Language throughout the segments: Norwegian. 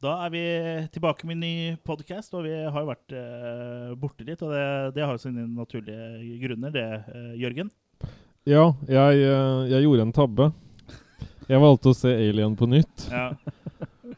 Da er vi tilbake med en ny podkast, og vi har jo vært eh, borte litt. Og det, det har jo sine naturlige grunner, det, eh, Jørgen. Ja, jeg, eh, jeg gjorde en tabbe. Jeg valgte å se Alien på nytt. Ja.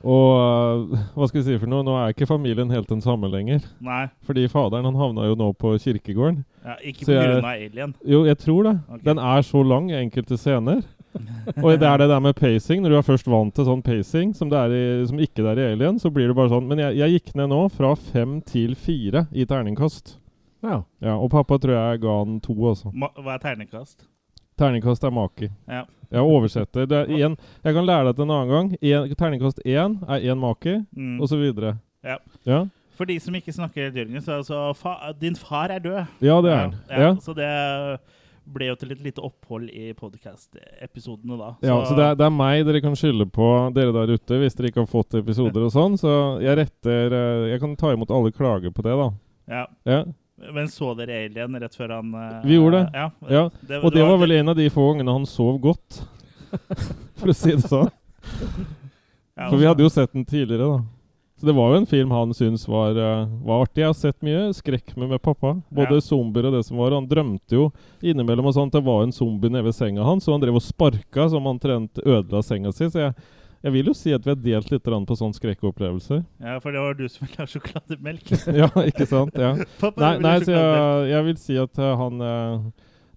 Og eh, hva skal vi si for noe? Nå er ikke familien helt den samme lenger. Nei, Fordi faderen han havna jo nå på kirkegården. ja, ikke Så på jeg- grunn av Alien. Jo, jeg tror det. Ok. Den er så lang i enkelte scener. Og det er det der med pacing. Når du er først vant til sånn pacing som, det er i, som ikke det er i Alien, så blir det bare sånn. Men jeg, jeg gikk ned nå fra fem til fire i terningkast. Ja. Ja, Og pappa tror jeg ga den to, altså. Hva er terningkast? Terningkast er maki. Ja. Jeg oversetter. Det er en, jeg kan lære deg det en annen gang. En, terningkast én er én maki, Mm. og så videre. Ja. Ja, For de som ikke snakker Jørgen, så altså fa Din far er død. ja det er han. Ja, Ja. Så det ble jo til et lite opphold i podkast-episodene da. Ja, så det er, det er meg dere kan skylde på, dere der ute, hvis dere ikke har fått episoder og sånn. Så jeg retter eh, Jeg kan ta imot alle klager på det, da. ja. Ja. Men så dere Alien rett før han eh, Vi gjorde det. Ja. ja. Og det var vel en av de få gangene han sov godt. For å si det sånn. For vi hadde jo sett den tidligere, da. Så det var jo en film han syntes var, eh, var artig. Jeg har sett mye skrekk med, med pappa. Både Ja. zombier og det som var. Han drømte jo innimellom og sånt. Det var en zombie nede ved senga hans, og han drev og sparka som han trent ødela senga si. Så jeg, jeg vil jo si at vi har delt litt på sånne skrekkopplevelser. Ja, for det var du som ville ha sjokolademelk. ja, ikke sant? Ja. Pappa Nei, nei så jeg, jeg vil si at eh, han eh,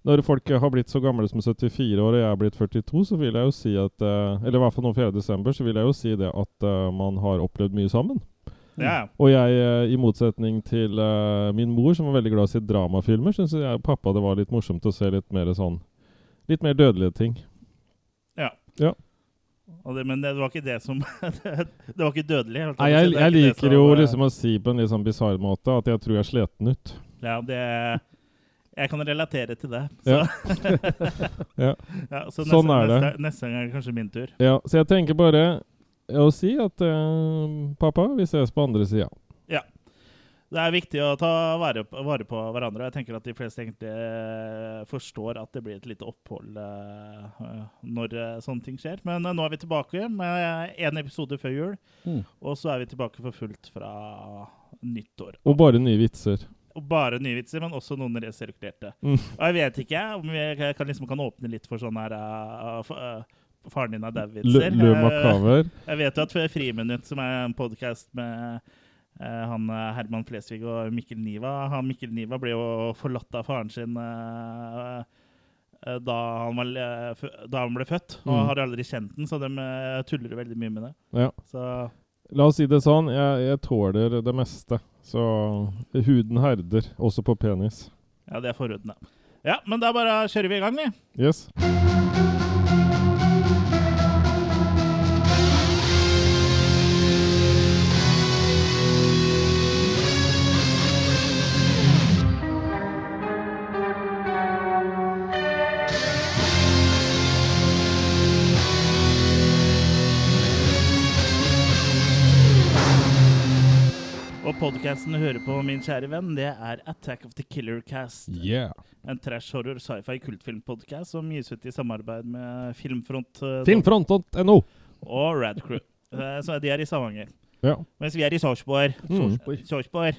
Når folk har blitt så gamle som 74 år, og jeg er blitt 42, så vil jeg jo si at eh, Eller i hvert fall nå 4. desember, så vil jeg jo si det at eh, man har opplevd mye sammen. Ja, Og jeg, eh, i motsetning til min mor, som var veldig glad i å se dramafilmer, syns jeg og pappa det var litt morsomt å se litt mer sånn Litt mer dødelige ting. ja. Ja. Det, men det var ikke det som Det var ikke dødelig. Jeg, Nei, jeg, jeg liker som, jo liksom å si på en litt sånn bisarr måte at jeg tror jeg er sliten ut. Ja, det Jeg kan relatere til det. Så, Ja. Ja. Ja, så neste, Sånn er det. Neste, neste gang er det kanskje min tur. Ja, så jeg tenker bare å si at eh, pappa, vi ses på andre sida. Det er viktig å ta vare på, vare på hverandre. Jeg tenker at de fleste egentlig eh, forstår at det blir et lite opphold eh, eh, når eh, sånne ting skjer. Men eh, nå er vi tilbake med én episode før jul, Mm. og så er vi tilbake for fullt fra nyttår. Og bare nye vitser. Og bare nye vitser, men også noen resirkulerte. Mm. Og jeg vet ikke om vi kan, liksom, kan åpne litt for sånn her uh, eh, Faren din er dau-vitser. Eh, jeg vet jo at Friminutt, som er en podkast med uh, han Herman Flesvig og Mikkel Niva han Mikkel Niva ble jo forlatt av faren sin da, han var, da han ble født, og Mm. har aldri kjent den, så de tuller veldig mye med det. Ja. Så La oss si det sånn, jeg, jeg tåler det meste. Så huden herder, også på penis. ja, det er forhuden, da. Ja, men da bare kjører vi i gang, vi. Yes. Podkasten du hører på, min kjære venn, det er Attack of the Killer Cast. Yeah. En trash horror sci-fi kultfilmpodkast som gis ut i samarbeid med Filmfront eh, Filmfront.no. og Radcrew. Eh, Så de er i Stavanger. Ja. Mens vi er i Sarpsborg. Mm. Sarpsborg.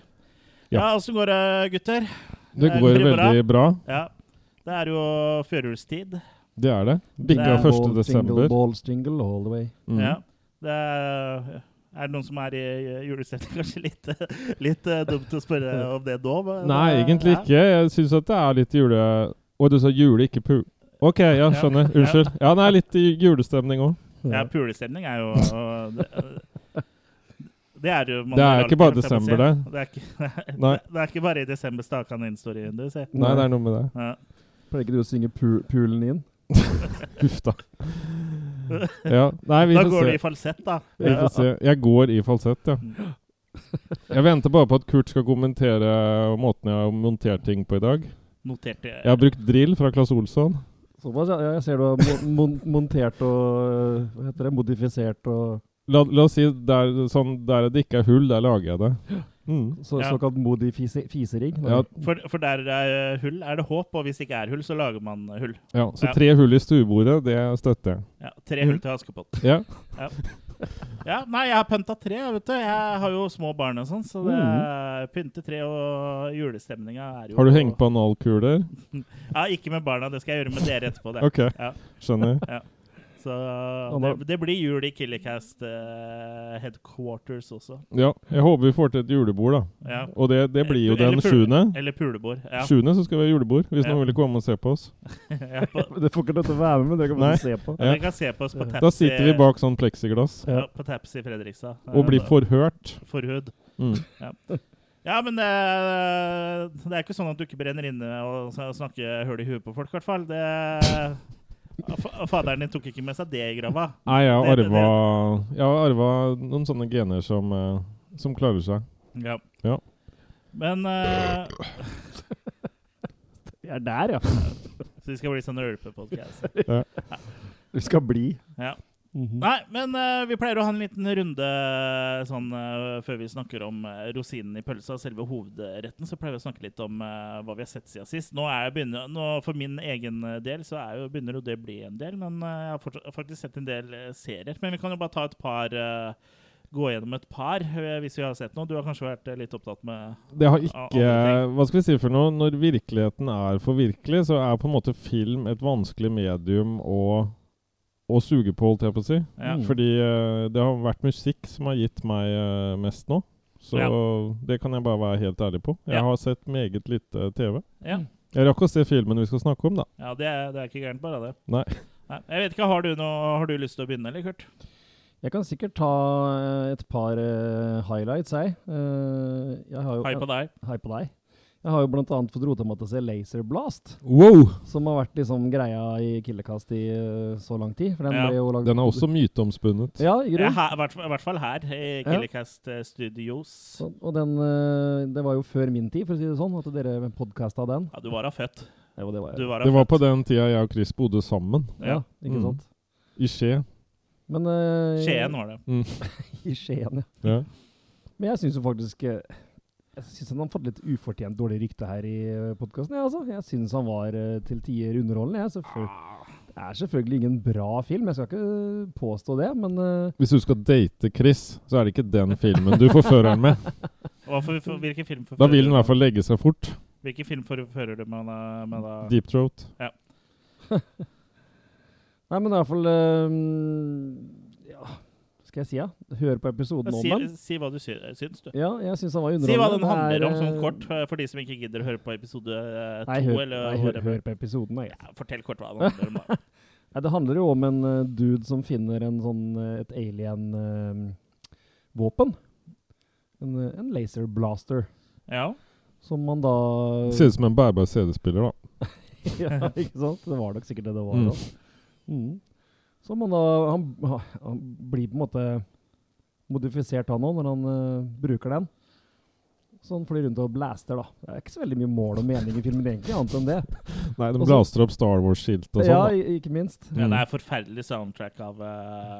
Ja. Ja, går det, gutter? Det går det veldig bra. Ja. Det er jo førjulstid. Det er det. Bikka Det er 1. desember. Jingle balls jingle all the way. Mm. Ja. Det er, er det noen som er i julestemning? Kanskje litt, litt eh, dumt å spørre om det nå? men- Nei, egentlig Ja. ikke. Jeg syns at det er litt jule... Og du sa jule, ikke pu... OK, ja, skjønner. Unnskyld. Ja, det er litt i julestemning òg. Ja, pulestemning er jo det, det er jo Det er ikke bare å desember, det. Det er ikke, Nei. det er ikke bare i desember stakan inn står i vinduet. Nei, det er noe med det. Ja. Pleier ikke du å synge pu pulen inn? Huff da. Ja. Nei, vi Da får går se. det i falsett, da. Vi får se. Jeg går i falsett, ja. Jeg venter bare på at Kurt skal kommentere måten jeg har montert ting på i dag. Noterte Jeg har brukt drill fra Claes Olsson. Såpass, ja. Jeg ser du har mon mon montert og Hva heter det? Modifisert og La, la oss si der, sånn, der det ikke er hull, der lager jeg det. Mm. så, Ja. såkalt modifisering. Ja, For, for der det er hull, er det håp, og hvis det ikke er hull, så lager man hull. ja, så Ja. tre hull i stuebordet, det støtter jeg. Ja, tre hull til Askepott. Ja. Ja. Ja, nei, jeg har pynta tre, vet du. Jeg har jo små barn og sånn, så det er pynte tre og julestemninga er jo Har du hengt på analkuler? Ja, ikke med barna. Det skal jeg gjøre med dere etterpå. Det. Ok, Ja. skjønner. Så det, det blir jul i Killercast uh, headquarters også. Ja, jeg håper vi får til et julebord, da. Ja. Og det, det blir jo Eller den sjuende. Eller pulebord. Ja. Sjuende så skal vi ha julebord, hvis Ja. noen vil komme og se på oss. ja, på, Det får ikke lov til å være med, men det kan man se på. Ja. Dere kan se på oss på Taps Da sitter vi bak sånn pleksiglass ja, på Taps i Fredrikstad. og blir forhørt. Forhud. Mm. Ja, men det, det er ikke sånn at du ikke brenner inne og snakker høl i huet på folk, i hvert fall. Det, faderen din tok ikke med seg det i grava. Nei, jeg har arva, jeg har arva noen sånne gener som, eh, som klarer seg. Ja. Ja. Men uh, Vi er der, ja. Så vi skal bli sånn rølpepodkast. Vi skal bli. Ja. Mhm. Nei, men uh, vi pleier å ha en liten runde sånn uh, før vi snakker om uh, rosinen i pølsa, selve hovedretten. Så pleier vi å snakke litt om eh, hva vi har sett siden sist. Nå er jeg begynner, nå For min egen eh, del så er jo, begynner jo det å bli en del, men eh, jeg har fortsatt, faktisk sett en del eh, serier. Men vi kan jo bare ta et par eh, Gå gjennom et par, eh, hvis vi har sett noe. Du har kanskje vært eh, litt opptatt med Det har ikke Hva skal vi si for noe? Når virkeligheten er for virkelig, så er på en måte film et vanskelig medium å, å suge på, holdt jeg på å si. ja. Mm. Fordi uh, det har vært musikk som har gitt meg uh, mest nå. Så Ja. det kan jeg bare være helt ærlig på. Jeg Ja. har sett meget lite TV. ja. Jeg rakk å se filmen vi skal snakke om, da. ja det, er, det er ikke gærent, bare det. Nei. Nei, jeg vet ikke, Har du noe, har du lyst til å begynne, eller, Kurt? Jeg kan sikkert ta eh, et par uh, highlights, jeg. Eh, jeg har jo, Hei på deg. Hei på deg. Jeg har jo annet fått rota meg til å se Laser Blast, Wow! som har vært liksom greia i Killekast i uh, så lang tid. For den Ja. ble jo lagd Den er også myteomspunnet. Ja, i Ja, her, i hvert fall- hvert fall her, i Killekast ja. Studios. Og, Og den uh, Det var jo før min tid, for å si det sånn, at dere podkasta den. Ja, du var da født. Jo, det var jeg. var Det var født. på den tida jeg og Chris bodde sammen. Ja, ikke Mm. sant? I Skje. Men uh, Skien var det. I Skien, ja. Ja. Men jeg syns jo faktisk eh, Jeg syns han har fått litt ufortjent dårlig rykte her i podkasten. Ja, altså. Jeg syns han var eh, til tider underholdende. Jeg. Selvfølgelig- Ah, Det er selvfølgelig ingen bra film, jeg skal ikke påstå det, men eh, Hvis du skal date Chris, så er det ikke den filmen du forfører han med. For, for, hvilken film forfører Da vil han i hvert fall legge seg fort. Hvilken film forfører du med, med da? Deep Throat. Ja. Nei, men i hvert fall eh, Ja, skal jeg si, ja? Hør på episoden om Si, den. si hva du sy syns, du. Ja, jeg syns han var Si hva den handler er, om, sånn eh, kort, eh, for de som ikke gidder å høre på episode eh, to. Nei, hør, eller nei, hør, hør på episoden. Nei. Ja, fortell kort hva den handler om. Nei, det handler jo om en uh, dude som finner en sånn, et alien-våpen. en, eh, en laser blaster. Ja. Som man da Ser ut som en bærbar CD-spiller, da. ja, ikke sant? Det var nok sikkert det det var. Mm. da. Mm. Så man da han, han blir på en måte modifisert han òg, når han uh, bruker den. Så han flyr rundt og blaster, da. Det er ikke så veldig mye mål og mening i filmen, egentlig, annet enn det. Nei, de blaster opp Star Wars-skilt og sånn. ja, da. ikke minst. ja, Mm. det er forferdelig soundtrack av uh,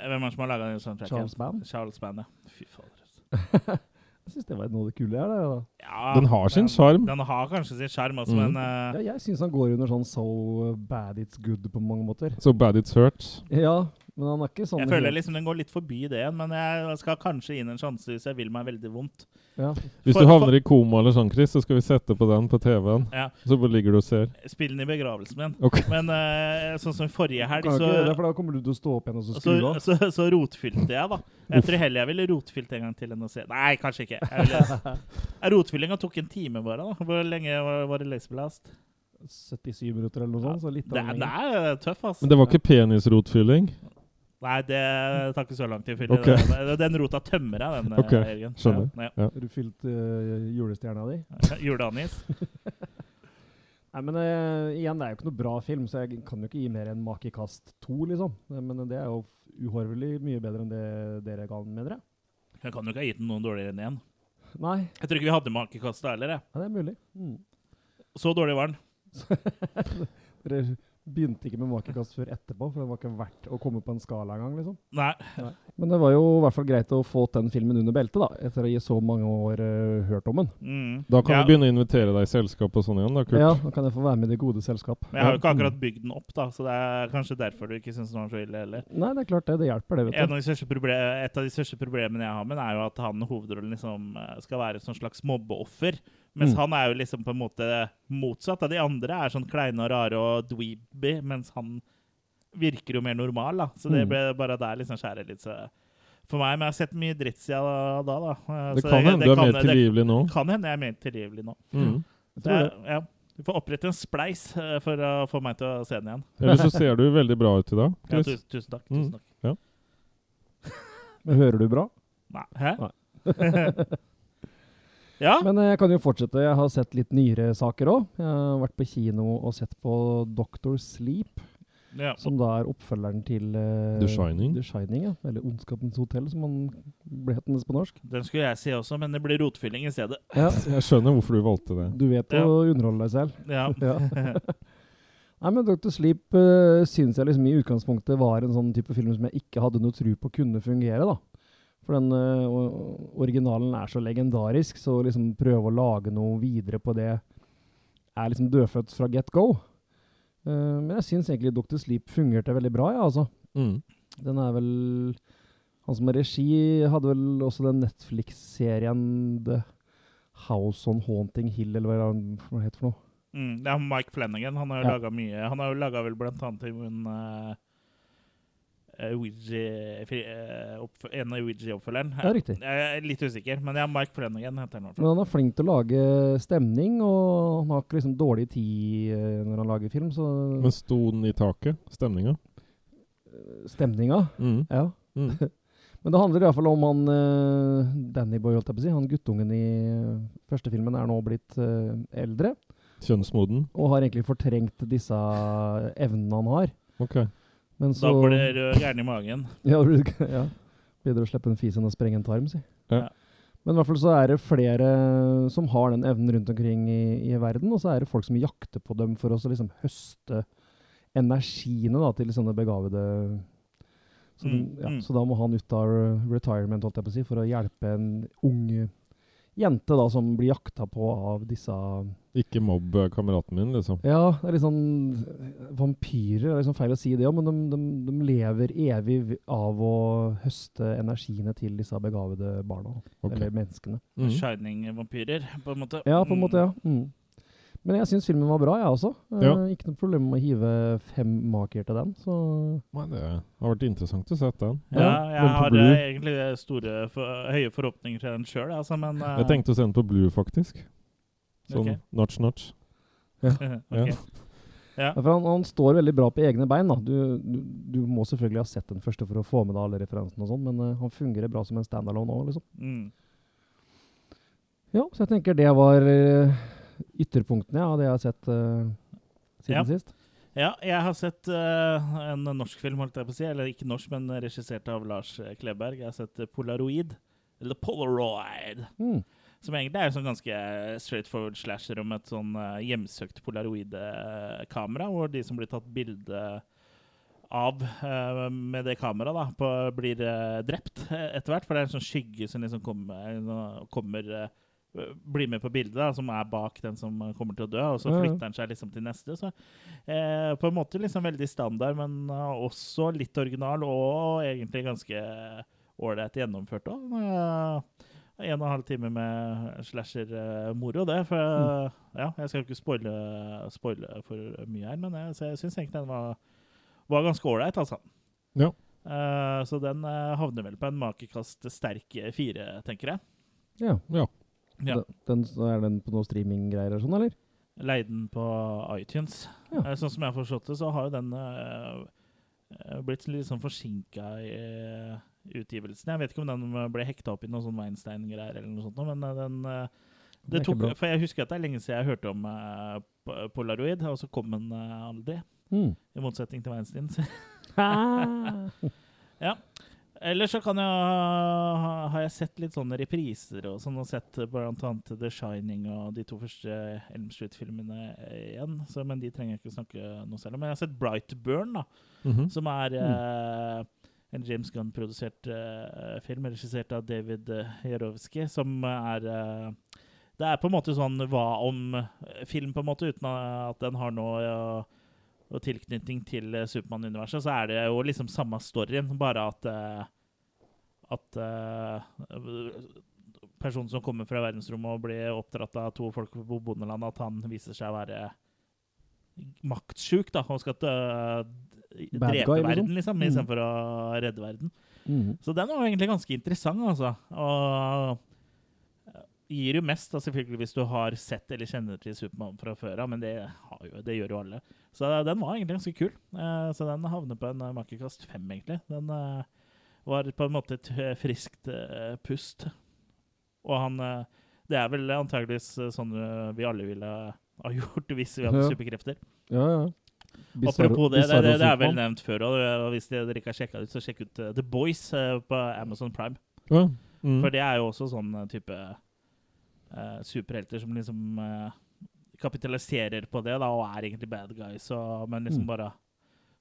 Hvem er det som har laga den soundtracken? Charles Band. Charles Band, ja. Fy fader. Jeg syns det var noe av det kule her. Det. Ja, Den har sin sjarm. Den har kanskje sin sjarm også, Mm. men uh, Ja, jeg syns han går under sånn so bad it's good på mange måter. So bad it's hurt. Ja, men han er ikke sånn jeg føler liksom den går litt forbi det igjen. Men jeg skal kanskje gi den en sjanse hvis jeg vil meg veldig vondt. ja. Hvis For- du havner i koma eller sånn, Chris, så skal vi sette på den på TV-en. Ja, Så bare ligger du og ser. Spill den i begravelsen min. Okay. Men uh, sånn som forrige helg, så, det, for da kommer du til å stå opp igjen og så så, skru av. så, så rotfylte jeg, da. Jeg tror heller jeg ville rotfylt en gang til enn å se Nei, kanskje ikke. Ville- Rotfyllinga tok en time bare. da Hvor lenge var, var det Laserblast? 77 minutter eller noe sånt. Så litt Det, av det er tøff, altså. Men det var ikke penisrotfylling? Nei, det tar ikke så lang tid. å fylle Okay. Den, den rota tømmer jeg, den. okay. helgen. Skjønner. Ja, Har du fylt uh, julestjerna di? ja. Juleanis. Nei, men uh, igjen, det er jo ikke noe bra film, så jeg kan jo ikke gi mer enn makekast to, liksom. Eh, Men det er jo uhorvelig mye bedre enn det dere ga den, mener jeg. Jeg kan jo ikke ha gitt den noen dårligere enn én. Nei, Jeg tror ikke vi hadde makekast da heller. jeg. ja, det er mulig. Mm. Så dårlig var den. Begynte ikke med makekast før etterpå, for det var ikke verdt å komme på en skala engang. Liksom. Nei. Men det var jo i hvert fall greit å få den filmen under beltet, da, etter å gi så mange år uh, hørt om den. Mm. Da kan Ja, du begynne å invitere deg i selskap og sånn igjen, da, Kurt. Ja, da kan jeg få være med i det gode selskap. Men jeg har jo ikke akkurat bygd den opp, da, så det er kanskje derfor du ikke syns den var så ille heller. Nei, det er klart det. Det hjelper, det, vet du. de et av de største problemene jeg har med den, er jo at han hovedrollen liksom eh, skal være et slags mobbeoffer. Mens Mm. han er jo liksom på en måte motsatt av de andre. Er sånn kleine og rare og dweeby, mens han virker jo mer normal, da. Så det Mm. ble bare der liksom skjærer litt så for meg. Men jeg har sett mye dritt siden da, da. Eh, Det kan hende du er mer tilgivelig nå. Det kan hende jeg er mer tilgivelig nå. Mm. Jeg Så tror jeg, det. ja, du får opprette en spleis eh, for å få meg til å se den igjen. Ellers så ser du veldig bra ut i dag, Ja, tusen, tusen takk. Mm. Tusen takk. Men hører du bra? Nei. Hæ? Nei. ja? Men eh, jeg kan jo fortsette. Jeg har sett litt nyere saker òg. Jeg har vært på kino og sett på Doctor Sleep, ja. som da er oppfølgeren til uh, The Shining. The Shining, ja. Eller Ondskapens hotell, som han ble hetende på norsk. Den skulle jeg se også, men det blir rotfylling i stedet. Ja, Jeg skjønner hvorfor du valgte det. Du vet Ja. å underholde deg selv. Ja. Ja. Nei, men Dr. Sleep uh, syns jeg liksom i utgangspunktet var en sånn type film som jeg ikke hadde noe tro på kunne fungere, da. For den uh, originalen er så legendarisk, så liksom prøve å lage noe videre på det er liksom dødfødt fra get go. Uh, men jeg syns egentlig Dr. Sleep fungerte veldig bra, ja, altså. Mm. Den er vel Han som er regi, hadde vel også den Netflix-serien The House on Haunting Hill, eller hva det heter for noe. Mm, det er Mike Flanagan. Han har jo Ja. laga mye. Han har jo laga vel blant annet en uh, Ouija, fri- eh, oppf- en av Ouija-oppfølgeren. Ja, riktig. Jeg er litt usikker, men ja, Mike Flanagan heter han. i hvert fall. Men han er flink til å lage stemning, og han har ikke liksom dårlig tid eh, når han lager film, så Men sto den i taket? Stemninga? Stemninga, Mm. ja. Mm. Men det handler iallfall om han uh, Dannyboy, holdt jeg på å si. Han guttungen i eh, første filmen er nå blitt uh, eldre, Kjønnsmoden? og har egentlig fortrengt disse evnene han har. Ok. Men Da så blir det rød gæren i magen. Ja, det blir- ja. Bedre å slippe en fis enn å sprenge en tarm, si. Ja. Men i hvert fall så er det flere som har den evnen rundt omkring i, i verden, og så er det folk som jakter på dem for å liksom høste energiene da, til sånne begavede så, Mm, ja, mm. så da må han ut av retirement holdt jeg på å si, for å hjelpe en ung jente da, som blir jakta på av disse Ikke mobb eh, kameraten min, liksom. Ja, det er litt sånn Vampyrer det er liksom feil å si det òg, men de, de, de lever evig av å høste energiene til disse begavede barna. Okay. Eller menneskene. Mm. Shining-vampyrer, på en måte. Ja, på en måte, ja. Mm. Men jeg syns filmen var bra, jeg også. Eh, Ja. Ikke noe problem med å hive fem maker til den. Så Nei, det har vært interessant å se den. Ja, Ja, jeg men har eh, egentlig store, for, høye forhåpninger til den sjøl, altså, men eh, Jeg tenkte å se den på Blue, faktisk. Sånn okay. notch-notch. ok. Ja. Ja, for han, han står veldig bra på egne bein. da. Du, du, du må selvfølgelig ha sett den første for å få med deg alle referansene, og sånn, men uh, han fungerer bra som en standalone òg, liksom. Mm. Ja, så jeg tenker det var eh, ytterpunktene av det jeg har sett uh, siden Ja. sist. Ja, jeg har sett uh, en norsk film, holdt jeg på å si. Eller ikke norsk, men regissert av Lars Kleberg. Jeg har sett eh, Polaroid. Eller Polaroid. Mm. Som egentlig er sånn ganske straightforward slasher om et sånn uh, hjemsøkt polaroid-kamera, hvor de som blir tatt bilde av uh, med det kameraet, da, på, blir eh, drept eh, etter hvert. For det er en sånn skygge som liksom kommer, kommer eh, blir med på bildet, da, som er bak den som kommer til å dø, og så flytter den seg liksom til neste. Så eh, på en måte liksom veldig standard, men eh, også litt original, og egentlig ganske ålreit gjennomført òg. En og en halv time med slasher-moro, det. For Mm. ja, jeg skal ikke spoile, spoile for mye her, men jeg, så jeg syns egentlig den var, var ganske ålreit, altså. Ja. Eh, så den eh, havner vel på en makekast sterk fire, tenker jeg. Ja. Ja. Ja. Den, den, er den på noen streaminggreier eller sånn, eller? Leid den på iTunes. Ja. Eh, sånn som jeg har forstått det, så har jo den eh, eh, blitt litt sånn forsinka i eh, utgivelsen. Jeg vet ikke om den ble hekta opp i noen sånn Weinstein-greier eller noe sånt, men eh, den Det tok. For jeg husker at det er lenge siden jeg hørte om Polaroid, og så kom den aldri. Mm. I motsetning til Weinstein. Ah. Eller så kan jeg ha, har jeg sett litt sånne repriser og sånn, og sett annet The Shining og de to første Elm Street-filmene igjen. Så, men de trenger jeg ikke snakke noe særlig om. Men jeg har sett Brightburn, da, Mhm. som er eh, en James Gunn-produsert eh, film, regissert av David uh, som er eh, Det er på en måte sånn hva om-film, på en måte, uten at den har noe eh, og tilknytning til eh, Supermann-universet, så er det jo liksom samme storyen, bare at eh, at eh, personen som kommer fra verdensrommet og blir oppdratt av to folk på bondeland, at han viser seg å være maktsjuk da, og skal drepe guy, liksom. verden, liksom, Mm. istedenfor å redde verden. Mhm. Så den var egentlig ganske interessant, altså. Og gir jo mest, da, selvfølgelig, hvis du har sett eller kjenner til Supermann fra før av, men det, har jo, det gjør jo alle. Så den var egentlig ganske kul. Eh, så den havner på en uh, makekast fem, egentlig. Den eh, var på en måte et eh, friskt eh, pust. Og han eh, Det er vel antageligvis eh, sånn eh, vi alle ville ha gjort hvis vi hadde Ja. superkrefter. Ja, ja. Bizarre, Apropos det, det, det, er vel nevnt før, og hvis dere ikke har sjekka ut, så sjekk ut eh, The Boys eh, på Amazon Prime. Ja. Mm. For det er jo også sånn eh, type eh, superhelter som liksom eh, kapitaliserer på det, da, og er egentlig bad guys, og, men liksom Mm. bare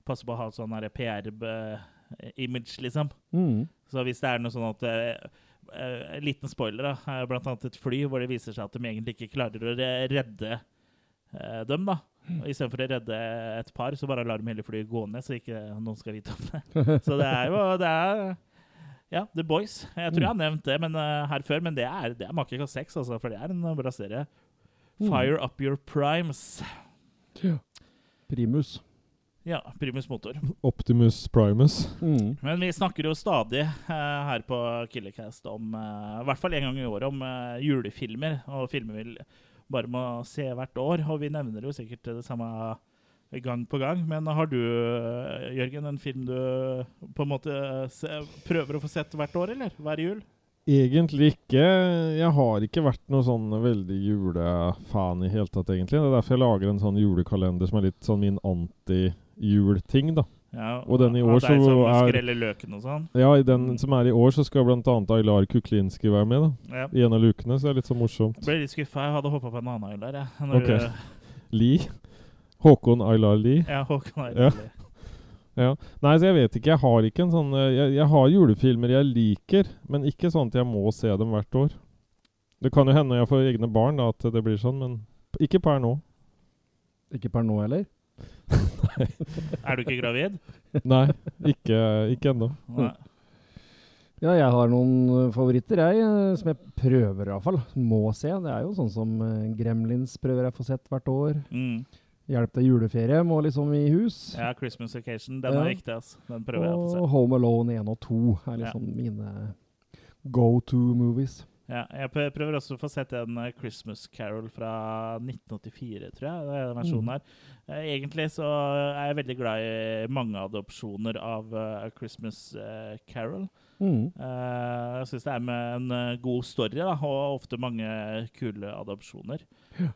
passer på å ha sånn PR-image, liksom. Mm. Så hvis det er noe sånn at eh, eh, En liten spoiler, da. eh, Blant annet et fly hvor det viser seg at de egentlig ikke klarer å redde eh, dem, da. Og Istedenfor å redde et par, så bare lar de hele flyet gå ned, så ikke noen skal vite om det. Så det er jo det er, Ja, The Boys. Jeg tror jeg har nevnt det men, uh, her før, men det er, det er makekast seks, altså, for det er en bra serie. Mm. Fire Up Your Primes. Ja. Primus. Ja, primus motor. Optimus Primus. Mm. Men vi snakker jo stadig uh, her på Killercast om, uh, i hvert fall en gang i året, om julefilmer. Og filmer vi bare må se hvert år. Og vi nevner jo sikkert det samme gang på gang. Men har du, eh, Jørgen, en film du på en måte se, prøver å få sett hvert år, eller? Hver jul? Egentlig ikke. Jeg har ikke vært noe sånn veldig julefan i hele tatt, egentlig. Det er derfor jeg lager en sånn julekalender som er litt sånn min anti-jul-ting, da. Ja, Og den i år så er- løken og sånn? Ja, i den som er i år, så skal annet Aylar Kuklinski være med, da. Ja. I en av lukene, så det er litt så morsomt. Jeg Ble litt skuffa. Jeg hadde håpa på en annen Aylar. Ja, jeg. Når Ok. du- Lie. Håkon Aylar Lie. Ja, Håkon er Ja. Ja. Nei, så jeg vet ikke. Jeg har ikke en sånn eh, Jeg, jeg har julefilmer jeg liker, men ikke sånn at jeg må se dem hvert år. Det kan jo hende når jeg får egne barn da, at det blir sånn, men ikke per nå. Ikke per nå heller. Er du ikke gravid? Nei, ikke, ikke ennå. Ja, jeg har noen eh, favoritter, jeg, eh, som jeg prøver i hvert fall. Må se. Det er jo sånn som Gremlins prøver jeg å få sett hvert år. Mm. Hjelp til juleferie må liksom i hus. Ja, Christmas Vacation. Den Ja. er viktig, altså. Den prøver jeg å få Og se. Home Alone 1 og 2 er Ja. liksom mine go to movies. Ja, jeg prøver også å få sett en eh, Christmas Carol fra 1984, tror jeg. Det er den versjonen Mm. her. Eh, Egentlig så er jeg veldig glad i mange adopsjoner av eh, A Christmas Carol. Mm. Eh, Jeg syns det er med en eh, god story, da, og ofte mange kule adopsjoner.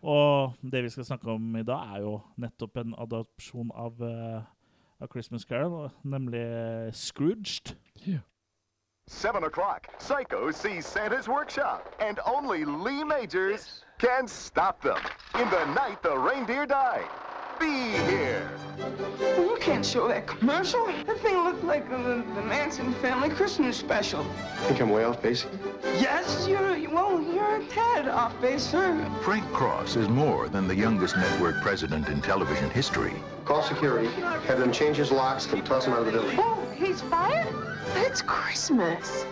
Og det vi skal snakke om i dag, er jo nettopp en adopsjon av av Christmas Carol, nemlig Scrooged. Seven o'clock. Psycho sees Santa's workshop, and only Lee Majors can stop them. In the night the reindeer died. Be here. You can't show that commercial. That thing looked like the, the Manson family Christmas special. Think I'm way off base? Yes, you're, well, you're a tad off base, sir. Frank Cross is more than the youngest network president in television history. Call security, have them change his locks, and toss him out of the building. Oh, he's fired? It's Christmas.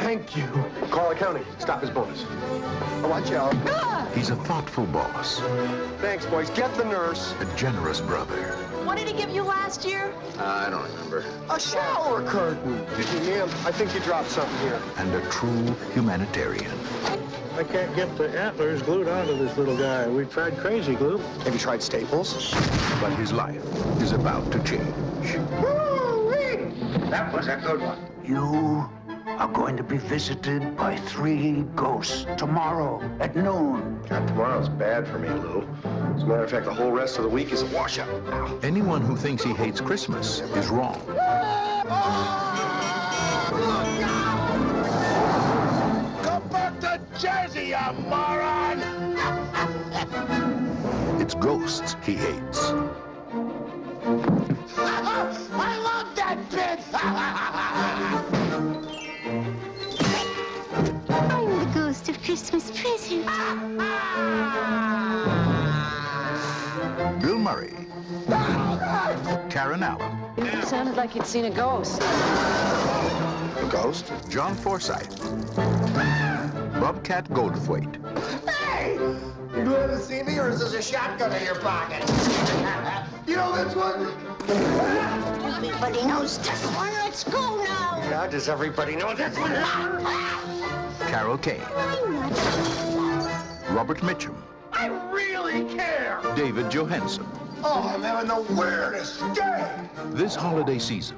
Thank you. Call the county. Stop his bonus. Oh, watch out. He's a thoughtful boss, Thanks, boys. Get the nurse. a generous brother, What did he give you last year? Uh, I don't remember. A shower curtain. Ma'am, I think you dropped something here. and a true humanitarian. I can't get the antlers glued onto this little guy. We've tried crazy glue. Have you tried Staples? But his life is about to change. That was a good one. You are going to be visited by three ghosts tomorrow at noon. God, tomorrow's bad for me, Lou. As a matter of fact, the whole rest of the week is a washout. Anyone who thinks he hates Christmas is wrong. Come back to Jersey, you moron! It's ghosts he hates. That bit! I'm the ghost of Christmas present. Bill Murray. Karen Allen. It sounded like you'd seen a ghost. A ghost? John Forsythe. Bobcat Goldthwait. Hey! You glad to see me, or is this a shotgun in your pocket? you know this one? Everybody knows this one. Let's go now. Now, does everybody know this one? Carol Kane. Robert Mitchum. I really care! David Johansen. Oh, I'm having the weirdest day! This holiday season,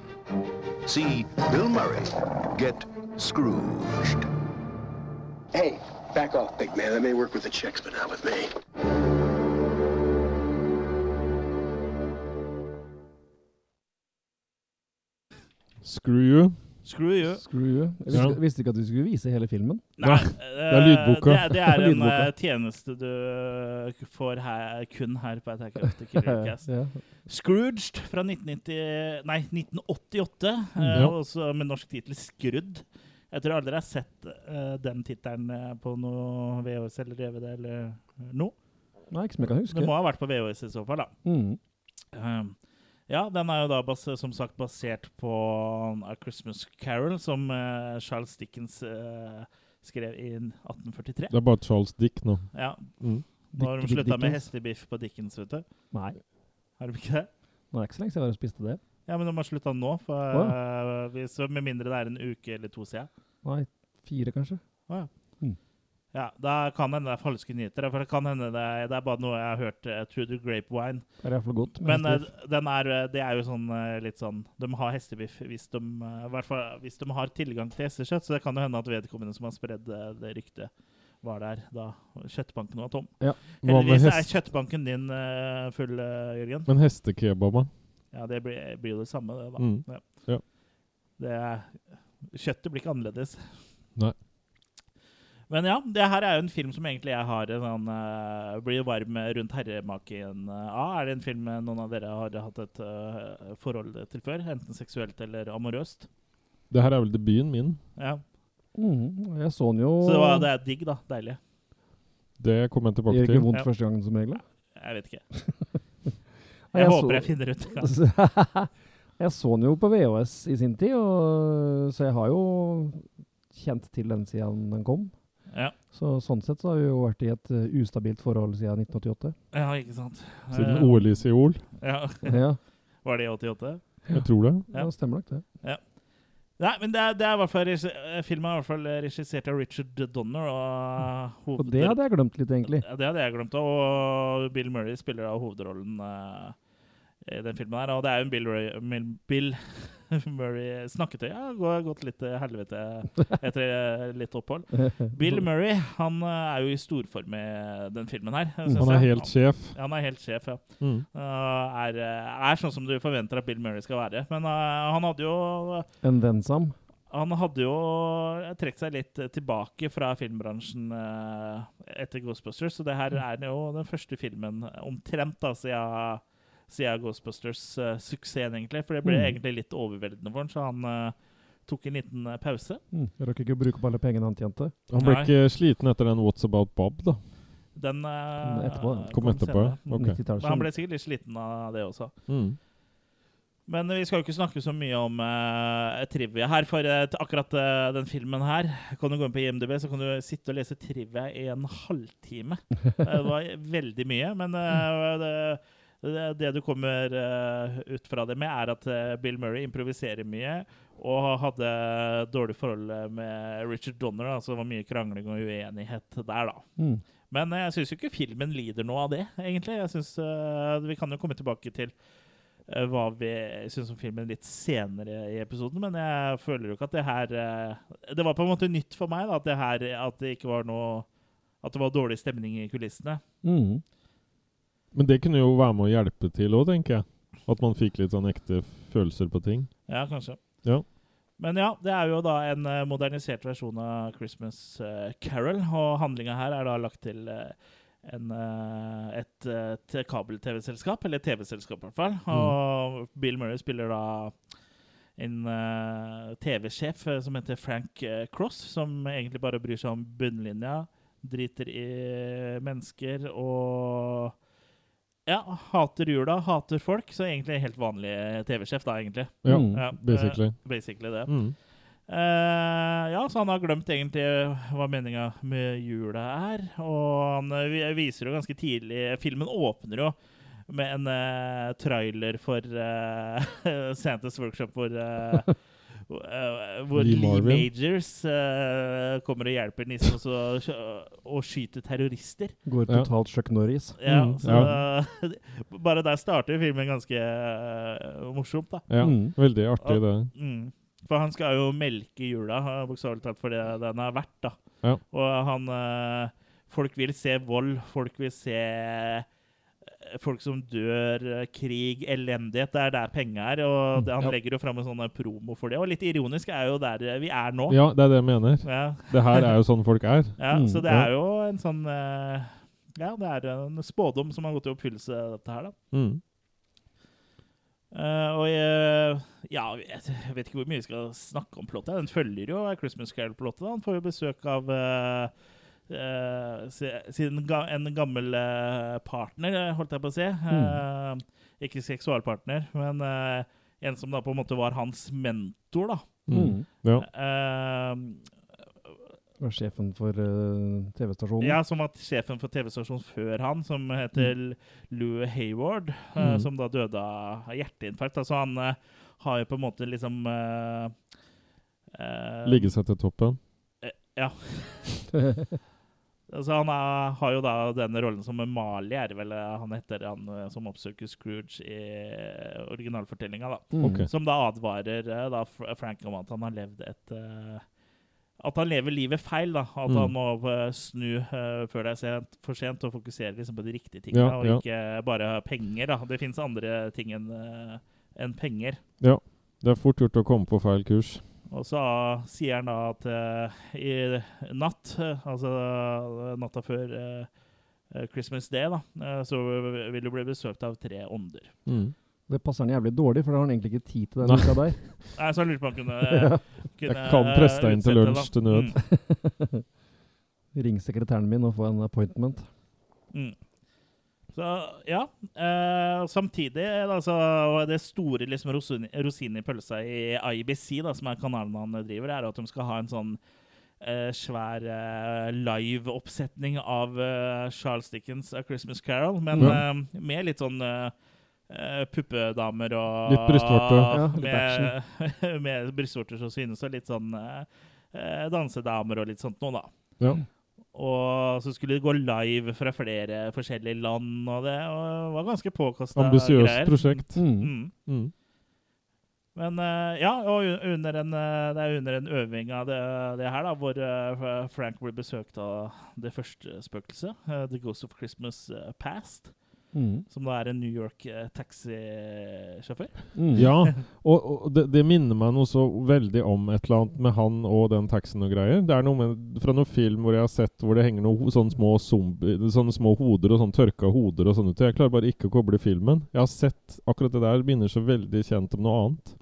see Bill Murray get Scrooged. Hey, back off, big man. That may work with the chicks, but not with me. Screw you. Screw you. Screw you. Jeg Ja. visste, visste ikke at du skulle vise hele filmen. Nei, det er lydboka. Det, det er en Lydboka. eh, tjeneste du eh, får her, kun her på Attack of the Killer Cast. ja. Scrooged fra 1990, nei, 1988, eh, Ja. også med norsk tittel Skrudd. Jeg tror aldri jeg har sett uh, den tittelen eh, på noe VHS eller DVD eller noe. Nei, ikke som jeg kan huske. Det må ha vært på VHS i så fall, da. Mm. Um, ja, den er jo da bas som sagt basert på A Christmas Carol, som uh, Charles Dickens uh, skrev i 1843. Det er bare Charles Dick nå. Ja, Mm. Nå har de slutta med hestebiff på Dickens, vet du. Nei. Har de ikke det? Nå er det ikke så lenge siden og spiste det. Ja, men de har slutta nå, for, Å, eh, hvis, med mindre det er en uke eller to siden. Nei, fire kanskje. Å, ja. Ja, Da kan hende det er falske nyheter. For det kan hende det er, det er bare noe jeg har hørt uh, through the grapevine. Det er iallfall godt. Men uh, den er, eh, det er jo sånn uh, litt sånn De har hestebiff hvis de, fall hvis de har tilgang til hestekjøtt. Så det kan jo hende at vedkommende som har spredd det ryktet, var der da kjøttbanken var tom. Ja. Heldigvis er kjøttbanken din full, Jørgen. Men hestekebaba? Ja, det blir, blir jo det samme, det, da. Mm. Ja. Ja. Det er, kjøttet blir ikke annerledes. Nei. Men ja, det her er jo en film som egentlig jeg har en sånn uh, Blir varm rundt herremaken eh, av. Er det en film noen av dere har hatt et uh, forhold til før? Enten seksuelt eller amorøst? Det her er vel debuten min. Ja. Mm, Jeg så den jo Så det, var, det er digg, da. Deilig. Det kommer jeg tilbake Gjør til. ikke vondt Ja. første gangen som regel? Jeg vet ikke. Jeg jeg håper så- jeg finner ut. det. jeg så den jo på VHS i sin tid, og, så jeg har jo kjent til den siden den kom. Ja. Så sånn sett så har vi jo vært i et eh, ustabilt forhold siden 1988. ja, ikke sant. Siden Eh, OL i Seoul. Ja. Ja, Var det i 88? Jeg tror det. Ja. ja stemmer nok det. Ja. Nei, men det er, det er i hvert fall eh, filmen er i hvert fall regissert av Richard Donner. Og, Og det hadde jeg glemt litt, egentlig. Ja, det hadde jeg glemt. Og Bill Murray spiller da hovedrollen eh, i den filmen her. Og det er jo en Bill, Ray, Bill Murray Snakketøy har ja, gått litt til helvete etter eh, litt opphold. Bill Murray han eh, er jo i storform i den filmen her. Han er jeg. helt sjef. Ja, han er helt sjef, ja. Mm. Uh, er, er sånn som du forventer at Bill Murray skal være. Men uh, han hadde jo En Densam. han hadde jo trukket seg litt tilbake fra filmbransjen uh, etter Ghostbusters, så det her er jo den første filmen omtrent da, siden, siden Ghostbusters-suksessen, egentlig. For det ble Mm. egentlig litt overveldende for han, så han eh, tok en liten eh, pause. Mm. Rakk ikke å bruke opp alle pengene han tjente. Han ble Nei. ikke sliten etter den What's About Bob, da. Den uh, Etterpå, Kom etterpå, senere. ja. Ok. 90-tallet. Men han ble sikkert litt sliten av det også. Mm. Men vi skal jo ikke snakke så mye om uh, trivia her, for uh, akkurat uh, den filmen her Kan du gå inn på IMDb, så kan du sitte og lese trivia i en halvtime. det var veldig mye, men eh, det, det, det du kommer eh, ut fra det med, er at eh, Bill Murray improviserer mye og hadde dårlig forhold eh, med Richard Donner, da, så det var mye krangling og uenighet der, da. Mm. Men jeg syns jo ikke filmen lider noe av det, egentlig. Jeg synes, eh, Vi kan jo komme tilbake til eh, hva vi syns om filmen litt senere i episoden, men jeg føler jo ikke at det her eh, Det var på en måte nytt for meg da, at det her at det ikke var noe At det var dårlig stemning i kulissene. Mm. Men det kunne jo være med å hjelpe til òg, tenker jeg. At man fikk litt sånn ekte følelser på ting. Ja, kanskje. Ja. Men ja, det er jo da en eh, modernisert versjon av Christmas eh, Carol, og handlinga her er da lagt til eh, en, eh, et, et kabel-TV-selskap, eller TV-selskap i hvert fall. Og Bill Murray spiller da en TV-sjef som heter Frank Cross, som egentlig bare bryr seg om bunnlinja, driter i mennesker og ja, hater jula, hater folk. Så egentlig en helt vanlig TV-sjef, da, egentlig. Ja, Mm. Ja, basically. eh, basically det. Mm. Uh, ja, så han har glemt egentlig hva meninga med jula er. Og han eh, viser jo ganske tidlig Filmen åpner jo med en uh, trailer for uh, Santas Workshop hvor hvor Lee Lee, Majors uh, kommer og hjelper nissen også, å skyte terrorister. Går Ja. totalt Chuck Norris. Ja, Mm, så Bare der starter filmen ganske uh, morsomt, da. Ja, Mm. veldig artig, det. Mm. For han skal jo melke jula, eh, bokstavelig talt, for det den er verdt. da. Ja. Og han eh, Folk vil se vold, folk vil se eh, folk som dør, eh, krig, elendighet. Det er der penga er. Og det, han Ja. legger jo fram en sånn eh, promo for det. Og litt ironisk er jo der eh, vi er nå. Ja, det er det jeg mener. Ja. Det her er jo sånn folk er. Ja, Mm, så det er jo en sånn Ja, det er en spådom som har gått i oppfyllelse, dette her, da. Mm. Uh, og jeg, ja, jeg vet ikke hvor mye vi skal snakke om plottet. Den følger jo Christmas Carol-plottet. Han får jo besøk av eh, eh, sin en gammel eh, partner, holdt jeg på å si. Eh, ikke seksualpartner, men en som da på en måte var hans mentor, da. Mm. Ja. Var sjefen for uh, TV-stasjonen. Ja, som var sjefen for TV-stasjonen før han, som heter Lou Hayward, uh, Mm. som da døde av hjerteinfarkt. Altså han uh, har jo på en måte liksom Ligge seg til toppen. Ja. altså han er, har jo da denne rollen som Mali, er det vel eh, han heter, han eh, som oppsøker Scrooge i eh, originalfortellinga, da. Mm. Okay. Som da advarer da Frank om at han har levd et uh, At han lever livet feil. da At Mm. han må uh, snu uh, før det er sent, for sent og fokusere liksom på de riktige tingene, Ja, og ja. ikke bare penger. da Det fins andre ting enn enn penger. Ja. Det er fort gjort å komme på feil kurs. Og så sier han da at uh, i natt, altså eh, natta før eh, Christmas Day, da, så vil du bli besøkt av tre ånder. Mm. Det passer han jævlig dårlig, for da har han egentlig ikke tid til den uka der. Nei, så han lurte på om han kunne, kunne Jeg kan presse deg inn til lunsj til nød. Mm. Ring sekretæren min og få en appointment. Mm. Så ja. Eh, samtidig altså, så det store liksom, rosin- rosinen i pølsa i IBC, da, som er kanalen han driver, er at de skal ha en sånn eh, svær eh, live-oppsetning av eh, Charles Dickens' A Christmas Carol, men Ja. eh, med litt sånn eh, eh, puppedamer og Litt brystvorte. Ja, litt med, med brystvorter som synes, og litt sånn dansedamer og litt sånt noe, da. Ja. Og så skulle det gå live fra flere forskjellige land, og det og var ganske påkosta Ambisiøst greier. prosjekt. Mm. Mm. Mm. Men eh, ja, og under en, eh, det er under en øving av det, det her, da, hvor eh, Frank blir besøkt av det første spøkelset, The Ghost of Christmas Past, Mm. som da er en New York eh, taxisjåfør. Mm. Ja, og, og det, det minner meg noe så veldig om et eller annet med han og den taxien og greier. Det er noe med, fra noen film hvor jeg har sett hvor det henger noen sånne små, zombie, sånne små hoder og sånn tørka hoder og sånn ute. Jeg klarer bare ikke å koble filmen. Jeg har sett akkurat det der, minner så veldig kjent om noe annet.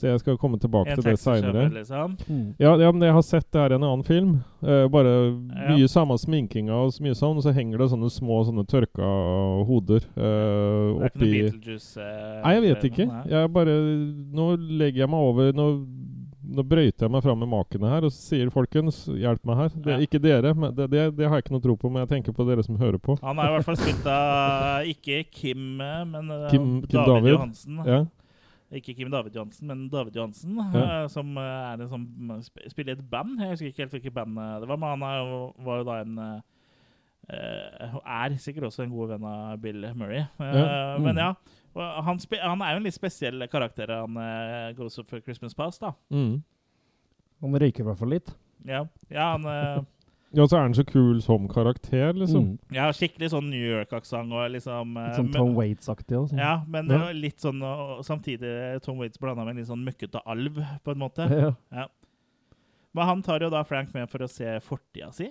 Så jeg skal komme tilbake En til det seinere. liksom. Mm. Ja, ja, men jeg har sett det her i en annen film. Eh, bare Ja. mye samme sminkinga og så mye sånn, og så henger det sånne små sånne tørka hoder eh, Det er ikke oppi noe Beetlejuice eh, Nei, jeg vet ikke. Jeg bare Nå legger jeg meg over Nå, nå brøyter jeg meg fram med makene her og så sier folkens, hjelp meg her. Det, Ja. Ikke dere, men det, det, det har jeg ikke noe tro på, men jeg tenker på dere som hører på. Han er i hvert fall spilt av ikke Kim, eh, men eh, Kim, Kim David, David. Johansen. Ja. Ikke Kim David Johansen, men David Johansen, Ja. eh, som eh, er en som spiller i et band. Jeg husker ikke helt hvilket band eh, det var, men han er, var jo da en og er sikkert også en god venn av Bill Murray. Ja. Men Mm. ja, og han, spi- han er jo en litt spesiell karakter, han uh, Goes Up for Christmas Past. da. Mm. Han røyker i hvert fall litt. Ja, ja han, Ja, så er han så kul som karakter, liksom. Mm. Ja, skikkelig sånn New York-aksent og liksom eh, Litt sånn Tom Waits-aktig og sånn. Ja, men Ja. litt sånn og samtidig Tom Waits blanda med en litt sånn møkkete alv, på en måte. Ja. Ja. Men han tar jo da Frank med for å se fortida si.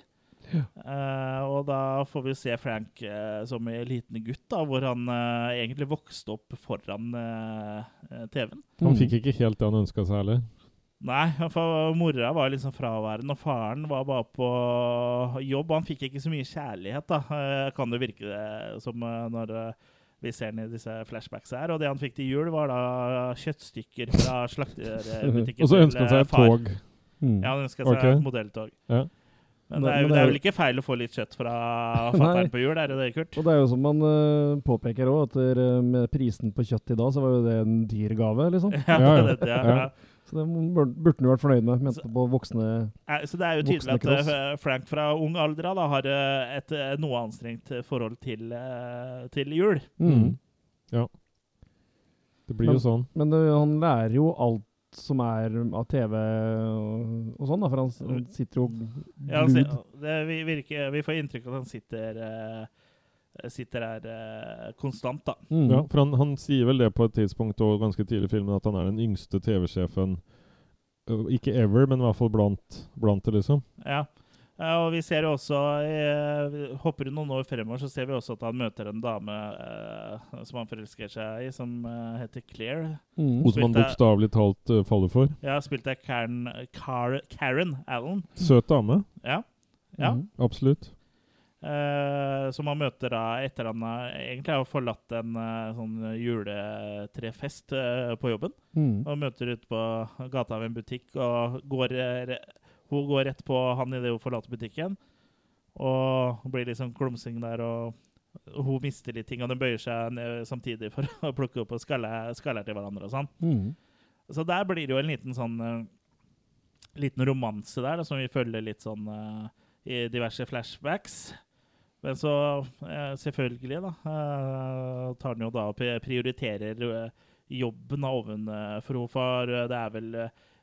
Eh, og da får vi se Frank uh, som en liten gutt, da, hvor han uh, egentlig vokste opp foran eh, eh, TV-en. Han Mm. fikk ikke helt det han ønska seg heller. Nei, for mora var liksom fraværende, og faren var bare på jobb. Han fikk ikke så mye kjærlighet, da, eh, kan det virke det som eh, når eh, vi ser den i disse flashbacks her. Og det han fikk til jul, var da kjøttstykker fra slakterbutikken. Og så ønska han seg eh, et far. tog. Mm. Ja, han ønska seg okay. et modelltog. Ja. Men det er, jo, det er vel ikke feil å få litt kjøtt fra fatter'n på jul, er det det, Kurt? Og det er jo som man uh, påpeker òg, at eh, med prisen på kjøtt i dag, så var jo det en dyr gave, liksom. Ja. det, det, ja. Ja. Så det burde han vært fornøyd med. Mente på voksne Så det er jo tydelig at cross. eh, Frank fra ung alder da, har eh, et eh, noe anstrengt forhold til, til jul. mm. Ja. Det blir Men- jo sånn. Men det, han lærer jo alt som er av TV og, og sånn, da, for han sitter jo Ja, altså, det, vi, virker, vi får inntrykk av at han sitter eh, Sitter her eh, konstant, da. Mm. Ja, for han, han sier vel det på et tidspunkt og ganske tidlig i filmen, at han er den yngste TV-sjefen øh, Ikke ever, men i hvert fall blant, blant det, liksom. Ja. Eh, og vi ser jo også eh, Hopper du noen år fremover, så ser vi også at han møter en dame eh, som han forelsker seg i, som eh, heter Claire. Mm. Hun som han bokstavelig talt uh, faller for. Ja, spilt av Karen, Karen Allen. Søt dame. Ja. ja. Mm. Absolutt. Eh, som han møter da etter han egentlig har forlatt en uh, sånn juletrefest uh, på jobben. Mm. Og møter ute på gata ved en butikk, og går, hun går rett på han idet hun forlater butikken. Og blir litt sånn klumsing der, og hun mister litt ting, og de bøyer seg ned samtidig for å plukke opp og skalle, skaller til hverandre og sånn. Mm. Så der blir det jo en liten sånn liten romanse der, da, som vi følger litt sånn i diverse flashbacks. Men så, eh, selvfølgelig, da, eh, tar den jo da og prioriterer eh, jobben ovenfor oven for henne, for det er vel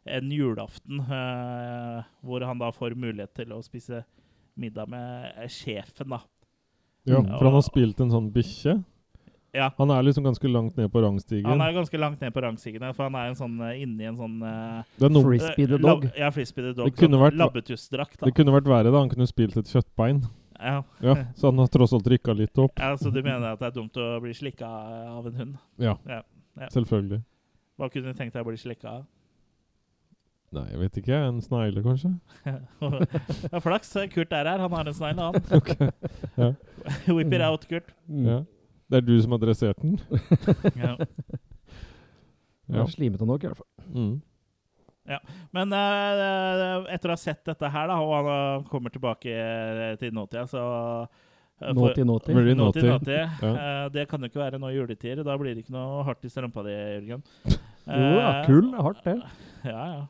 en julaften eh, hvor han da får mulighet til å spise middag med sjefen, da. Ja, Mm. for han har spilt en sånn bikkje. Ja. Han er liksom ganske langt ned på rangstigen. Han er ganske langt ned på rangstigen, for han er en sånn, inni en sånn Det er noe- Frisbee the dog. lab- Ja, Frisbee the dog. Det kunne sånn vært- Labbetussdrakt, da. Det kunne vært verre, da. Han kunne spilt et kjøttbein. Ja. Ja, Så han har tross alt rykka litt opp. ja, Så du mener at det er dumt å bli slikka av en hund? Ja, Ja. ja. selvfølgelig. Hva kunne du tenkt deg å bli slikka av? Nei, jeg vet ikke. En snegle, kanskje? ja, flaks. Kurt er her. Han har en snegle, han. Ok, ja. Whip it out, Kurt. Mm. Ja. Det er du som har dressert den? Ja. Ja. Slimete nok, i hvert fall. Mm. Ja. Men uh, etter å ha sett dette her, da, og han eh, kommer tilbake eh, til nåtida, så Nåti, nåti? Naughty, naughty. Ja. Eh, det kan jo ikke være nå i juletider. Da blir det ikke noe hardt i strømpa di, Jørgen. Jo da, Eh, kull er hardt, det. Ja, ja.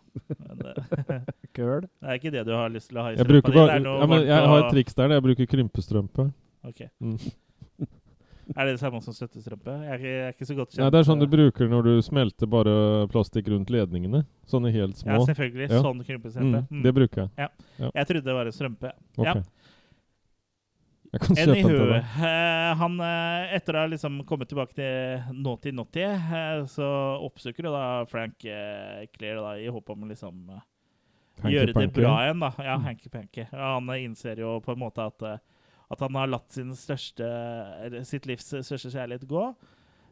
Men det, Køl. det er ikke det du har lyst til å ha i strømpa di. Jeg ja, jeg har et triks der. Jeg bruker krympestrømpe. Ok. Mm. Er det det samme som støttestrømpe? Jeg er er ikke så godt kjent. Nei, det er sånn du bruker når du smelter bare plastikk rundt ledningene. Sånne helt små. Ja, selvfølgelig. Ja. Sånn krympestrømpe. Mm, det bruker jeg. Ja. Ja. Jeg trodde det var en strømpe. Ok. Ja. Jeg kan kjøpe den til deg. Uh, han, eh, etter å ha liksom kommet tilbake til Naughty Naughty, uh, så oppsøker da Frank eh, Claire da, i håp om liksom gjøre det bra igjen. da. Ja, hanky panky. Han innser jo på en måte at, at han har latt sin største, sitt livs største kjærlighet gå.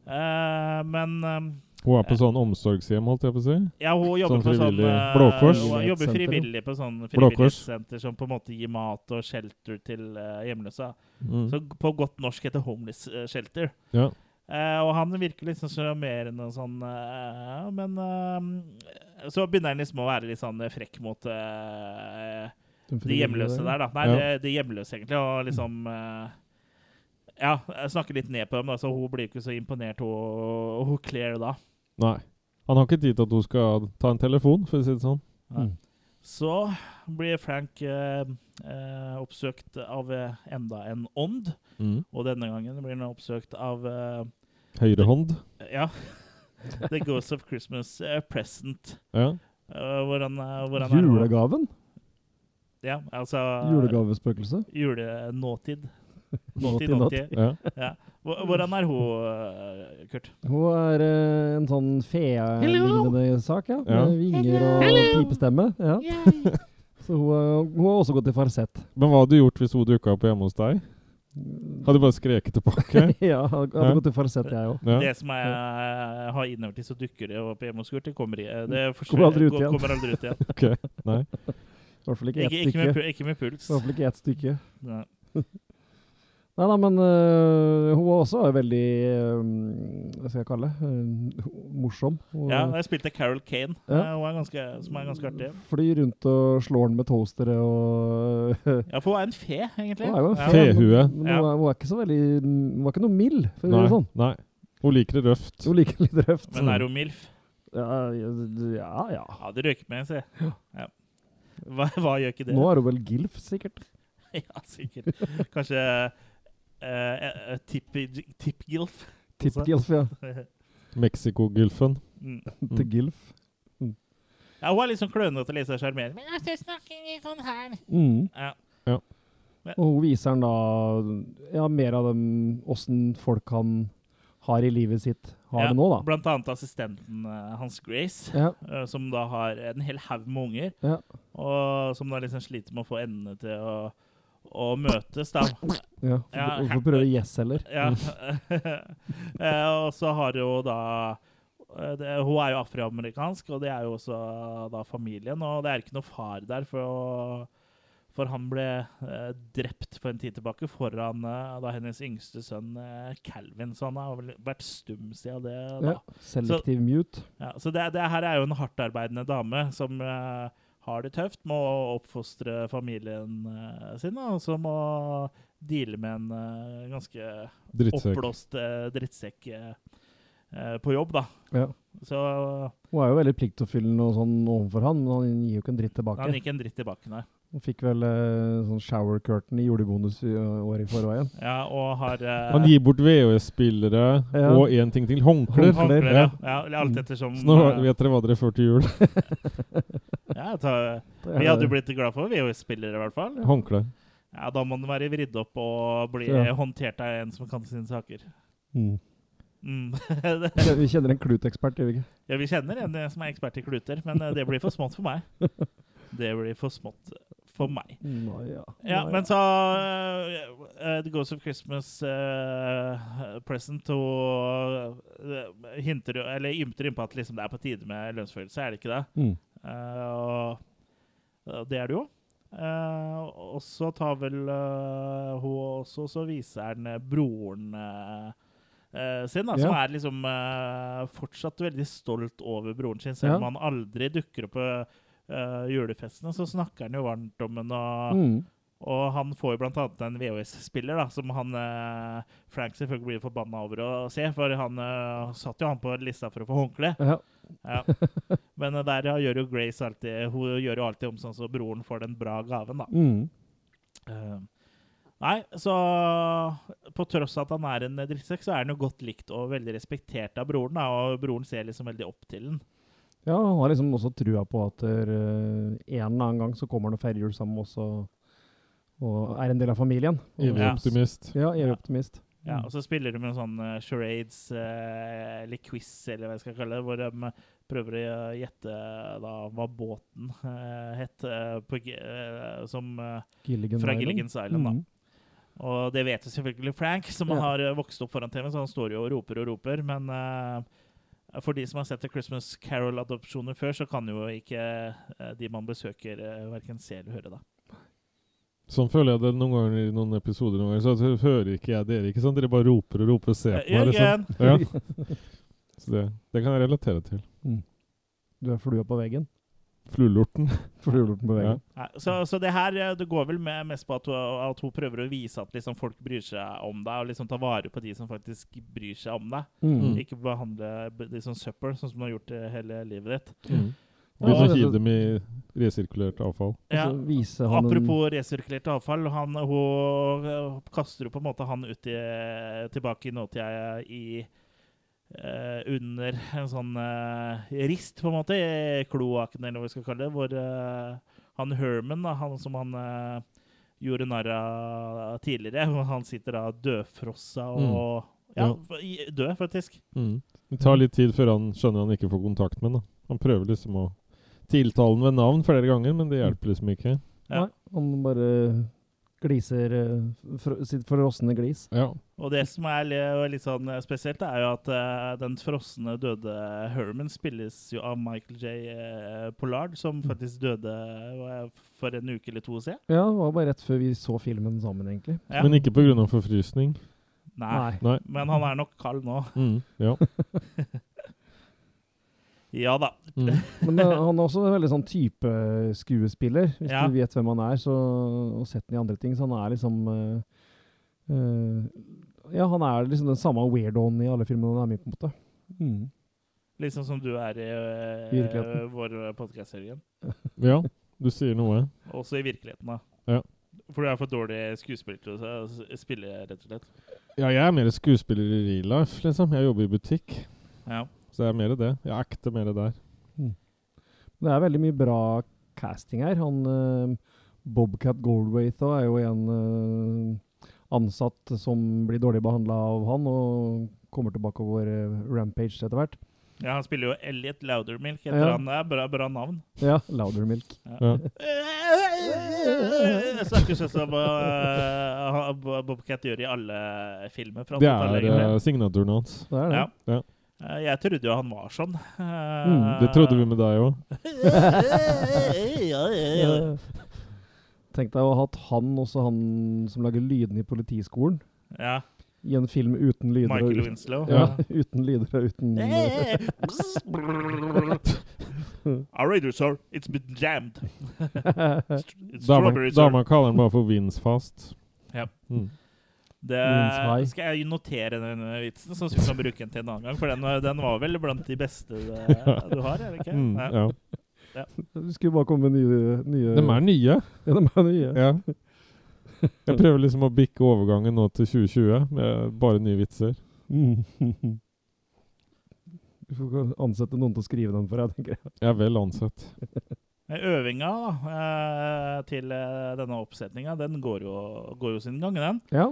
Uh, men eh, Hun er på sånn omsorgshjem, holdt jeg på å si. ja, hun jobber Sånn på sånn frivillig Blåkors? Hun jobber frivillig på sånn frivillighetssenter som på en måte gir mat og shelter til uh, hjemløse. Mm. Så på godt norsk heter homeless shelter. Ja. Eh, og han virker litt sånn sjarmerende og sånn, men så begynner han liksom å være litt sånn frekk mot eh, de hjemløse der, da. Nei, Ja. de, hjemløse, egentlig. Og liksom eh, Ja, jeg snakker litt ned på dem, da, så hun blir ikke så imponert, hun, hun Claire, da. Nei. Han har ikke tid til at hun skal ta en telefon, for å si det sånn. Nei. Så blir Frank eh, eh, oppsøkt av eh, enda en ånd. Mm. Og denne gangen blir han oppsøkt av eh, Høyrehånd. Ja. The Ghost of Christmas eh, Present. Ja. Uh, hvor han, hvor han er. Julegaven? Ja, altså Julegavespøkelse? Julenåtid. Nåtid, Nåtid. Ja. Ja. Hvordan er hun, eh, Kurt? Hun er eh, en sånn fe-lignende sak, ja. Ja. Med vinger og pipestemme. Ja. Så hun, er- hun har også gått i farsett. Men hva hadde du gjort hvis hun dukka opp hjemme hos deg? Hadde du bare skreket tilbake? ja, hadde Ja. gått i farsett, jeg òg. Ja. Det som jeg har innover til, så dukker det opp hjemme hos Kurt. Det kommer, i, det Kommer aldri ut igjen. Kommer aldri ut igjen. Ok, nei. I hvert fall ikke ett stykke. ikke, med, ikke med puls. I hvert fall ikke ett stykke. Nei. Nei da, men uh, hun var også veldig øh, Hva skal jeg kalle det? Uh, morsom. Hun Ja, jeg spilte Carol Kane, Ja. hun er ganske, som er ganske artig. flyr rundt og slår den med toastere og Ja, for hun er en fe, egentlig. Hun er jo en Ja. fe, Fehue. Hun, Ja. hun, er, hun er ikke så veldig Hun er ikke noe mild, for å si det sånn. nei. Hun liker det røft. Hun liker litt røft. Men er hun MILF? Ja, ja. ja. Ja, det røyker med, si. Ja. Hva, hva gjør ikke det? Nå er hun vel GILF, sikkert. Ja, sikkert. Kanskje uh, Tipp-Gilf. Tipp-Gilf, ja. Mexico-gylfen. Mm. Til GILF. Ja, hun er litt sånn klønete og litt så sjarmerende. Men jeg snakker litt sånn her. Mm. Ja. Ja. Og hun viser han da ja, mer av dem åssen folk han har i livet sitt, har Ja, det nå, da. Blant annet assistenten eh, hans Grace, Ja. eh, som da har en hel haug med unger. Ja. Og som da liksom sliter med å få endene til å, å møtes, da. Ja, hvorfor for prøve yes heller. Ja. Eh, og så har jo da det, Hun er jo afroamerikansk, og det er jo også da familien. Og det er ikke noe far der, for, å, for han ble eh, drept for en tid tilbake foran eh, da hennes yngste sønn eh, Calvin. Så han har vel vært stum siden det. da. Ja, Selektiv mute. Ja, så det, det her er jo en hardtarbeidende dame som eh, har det tøft med å oppfostre familien eh, sin, og som må deale med en eh, ganske Drittsekk. oppblåst drittsekk på jobb, da. Ja. Så Hun er jo veldig pliktoppfyllende og sånn overfor han, men han gir jo ikke en dritt tilbake. han gikk en dritt tilbake, nei. Han fikk vel eh, sånn shower curtain i julebonus i året i forveien. Ja, og har eh, Han gir bort VHS-spillere Ja. og én ting til. Håndklær. Håndklær, Ja. ja. ja. eller Alt ettersom Så nå eh, vet dere hva dere får til jul. ja, tar, Vi hadde jo blitt glad for VHS-spillere, i hvert fall. Håndklær. Ja, Da må den være vridd opp og bli Ja. håndtert av en som kan sine saker. Mm. Mm. Vi kjenner en klutekspert, gjør vi ikke? ja, vi kjenner en eh, som er ekspert i kluter, men eh, det blir for smått for meg. Det blir for smått for meg. Nå, ja. Ja, men så uh, The Ghost of Christmas uh, Present og uh, hinter eller ymter innpå at liksom det er på tide med lønnsfølelse, er det ikke det? Mm. Og det er det jo. Og så tar vel hun også Så viser han broren sin, da, som er liksom uh, fortsatt veldig stolt over broren sin, selv Ja. om han aldri dukker opp på eh, julefestene. Så snakker han jo varmt om den, og, Mm. og han får jo annet en VHS-spiller da, som han eh, Frank selvfølgelig blir forbanna over å se, for han eh, satt jo han på lista for å få håndkle. Ja. Ja. Men der ja, gjør jo Grace alltid Hun gjør jo alltid om sånn så broren får den bra gaven, da. Mm. Uh, nei, så på tross av at han er en drittsekk, så er han jo godt likt og veldig respektert av broren, da, og broren ser liksom veldig opp til den. Ja, han har liksom også trua på at der, eh, en eller annen gang så kommer han og feirer jul sammen oss og, er en del av familien. Evig optimist. Ja, evig Ja. optimist. Ja, og så spiller de med en sånn uh, charades, uh, eller quiz, eller hva jeg skal kalle det, hvor de prøver å gjette da, hva båten uh, het på, som, Gilligan fra Island. Gilligan's Island. da. Mm. Og det vet jo selvfølgelig Frank, som Ja. har vokst opp foran TV, så han står jo og roper og roper. Men for de som har sett The Christmas Carol-adopsjoner før, så kan jo ikke eh, de man besøker, uh, verken se eller høre, da. Sånn føler jeg det noen ganger i noen episoder. Noen ganger, så hører ikke jeg dere, ikke sant? Dere bare roper og roper og ser på meg. Liksom. Ja. Så det, det kan jeg relatere til. Mm. Du er flua på veggen. Fluelorten. Fluelorten på veggen. Ja. så, så det her eh, det går vel med, mest på at hun, at hun prøver å vise at liksom, folk bryr seg om deg, og liksom ta vare på de som faktisk bryr seg om deg. Mm. Ikke behandle de som søppel, sånn som du har gjort eh, hele livet ditt. Mm. Begynne å hive dem i resirkulert avfall. Ja, Apropos resirkulert avfall, han, hun kaster jo på en måte han ut i, tilbake i nåtida i under en sånn eh, rist, på en måte, i kloakken, eller hva vi skal kalle det, hvor eh, han Herman, da, han som han eh, gjorde narr av tidligere, han sitter da dødfrossa og Ja, i- død, faktisk. Mm. Det tar litt tid før han skjønner han ikke får kontakt med den. Han prøver liksom å tiltale den ved navn flere ganger, men det hjelper liksom ikke. Ja. Nei, han bare gliser eh, sitt frosne glis. Ja. Og det som er litt sånn eh, spesielt, er jo at eh, den frosne døde Herman spilles jo av Michael J. Pollard, som faktisk døde for en uke eller to siden. Ja, det var bare rett før vi så filmen sammen, egentlig. Ja. Men ikke pga. forfrysning. Nei. Nei. Men han er nok kald nå. Mm, ja. Ja da. Mm. Men han er også en veldig sånn type skuespiller, hvis Ja. du vet hvem han er, så, og sett den i andre ting. Så han er liksom uh, uh, Ja, han er liksom den samme weirdoen i alle filmene han er med i, på en måte. Mm. Liksom som du er i eh, I vår podkast-serien. ja, du sier noe. Også i virkeligheten, da. Ja. For du er for dårlig skuespiller til å spille, rett og slett. Ja, jeg er mer skuespiller i real life, liksom. Jeg jobber i butikk. Ja. Så jeg er mer det. Jeg akter mer der. Det er veldig mye bra casting her. Han uh, Bobcat Goldwaith er jo en uh, ansatt som blir dårlig behandla av han, og kommer tilbake over uh, Rampage etter hvert. Ja, han spiller jo Elliot Loudermilk. Heter Ja. han. Det er bra, bra navn. Ja, Loudermilk. Ja. Jeg snakker sånn som uh, Bobcat gjør i alle filmer. Fra Det er uh, signaturen hans. Det er det. Ja. Ja. Eh, Jeg trodde jo han var sånn. Mm, det trodde vi med deg òg. Eh, Tenk deg å ha hatt han, også han som lager lydene i Politiskolen, Ja. i en film uten lyder. Michael og Winslow. Ja, uten lyder og uten Our radio, sir. It's been jammed. It's strawberry, sir. dama kaller den bare for Vinsfast. Ja. Mm. Det skal jeg notere den vitsen, så vi kan bruke den til en annen gang. For den, den var vel blant de beste det, du har, er det ikke? Mm, ja. Ja. Du skulle bare komme med nye, nye De er nye. Ja, de er nye. Ja. Jeg prøver liksom å bikke overgangen nå til 2020 med bare nye vitser. Mm. Du får ansette noen til å skrive dem for deg, tenker jeg. Jeg er vel ansett. Øvinga da, eh, til eh, denne oppsetninga, den går jo, går jo sin gang, den. Ja.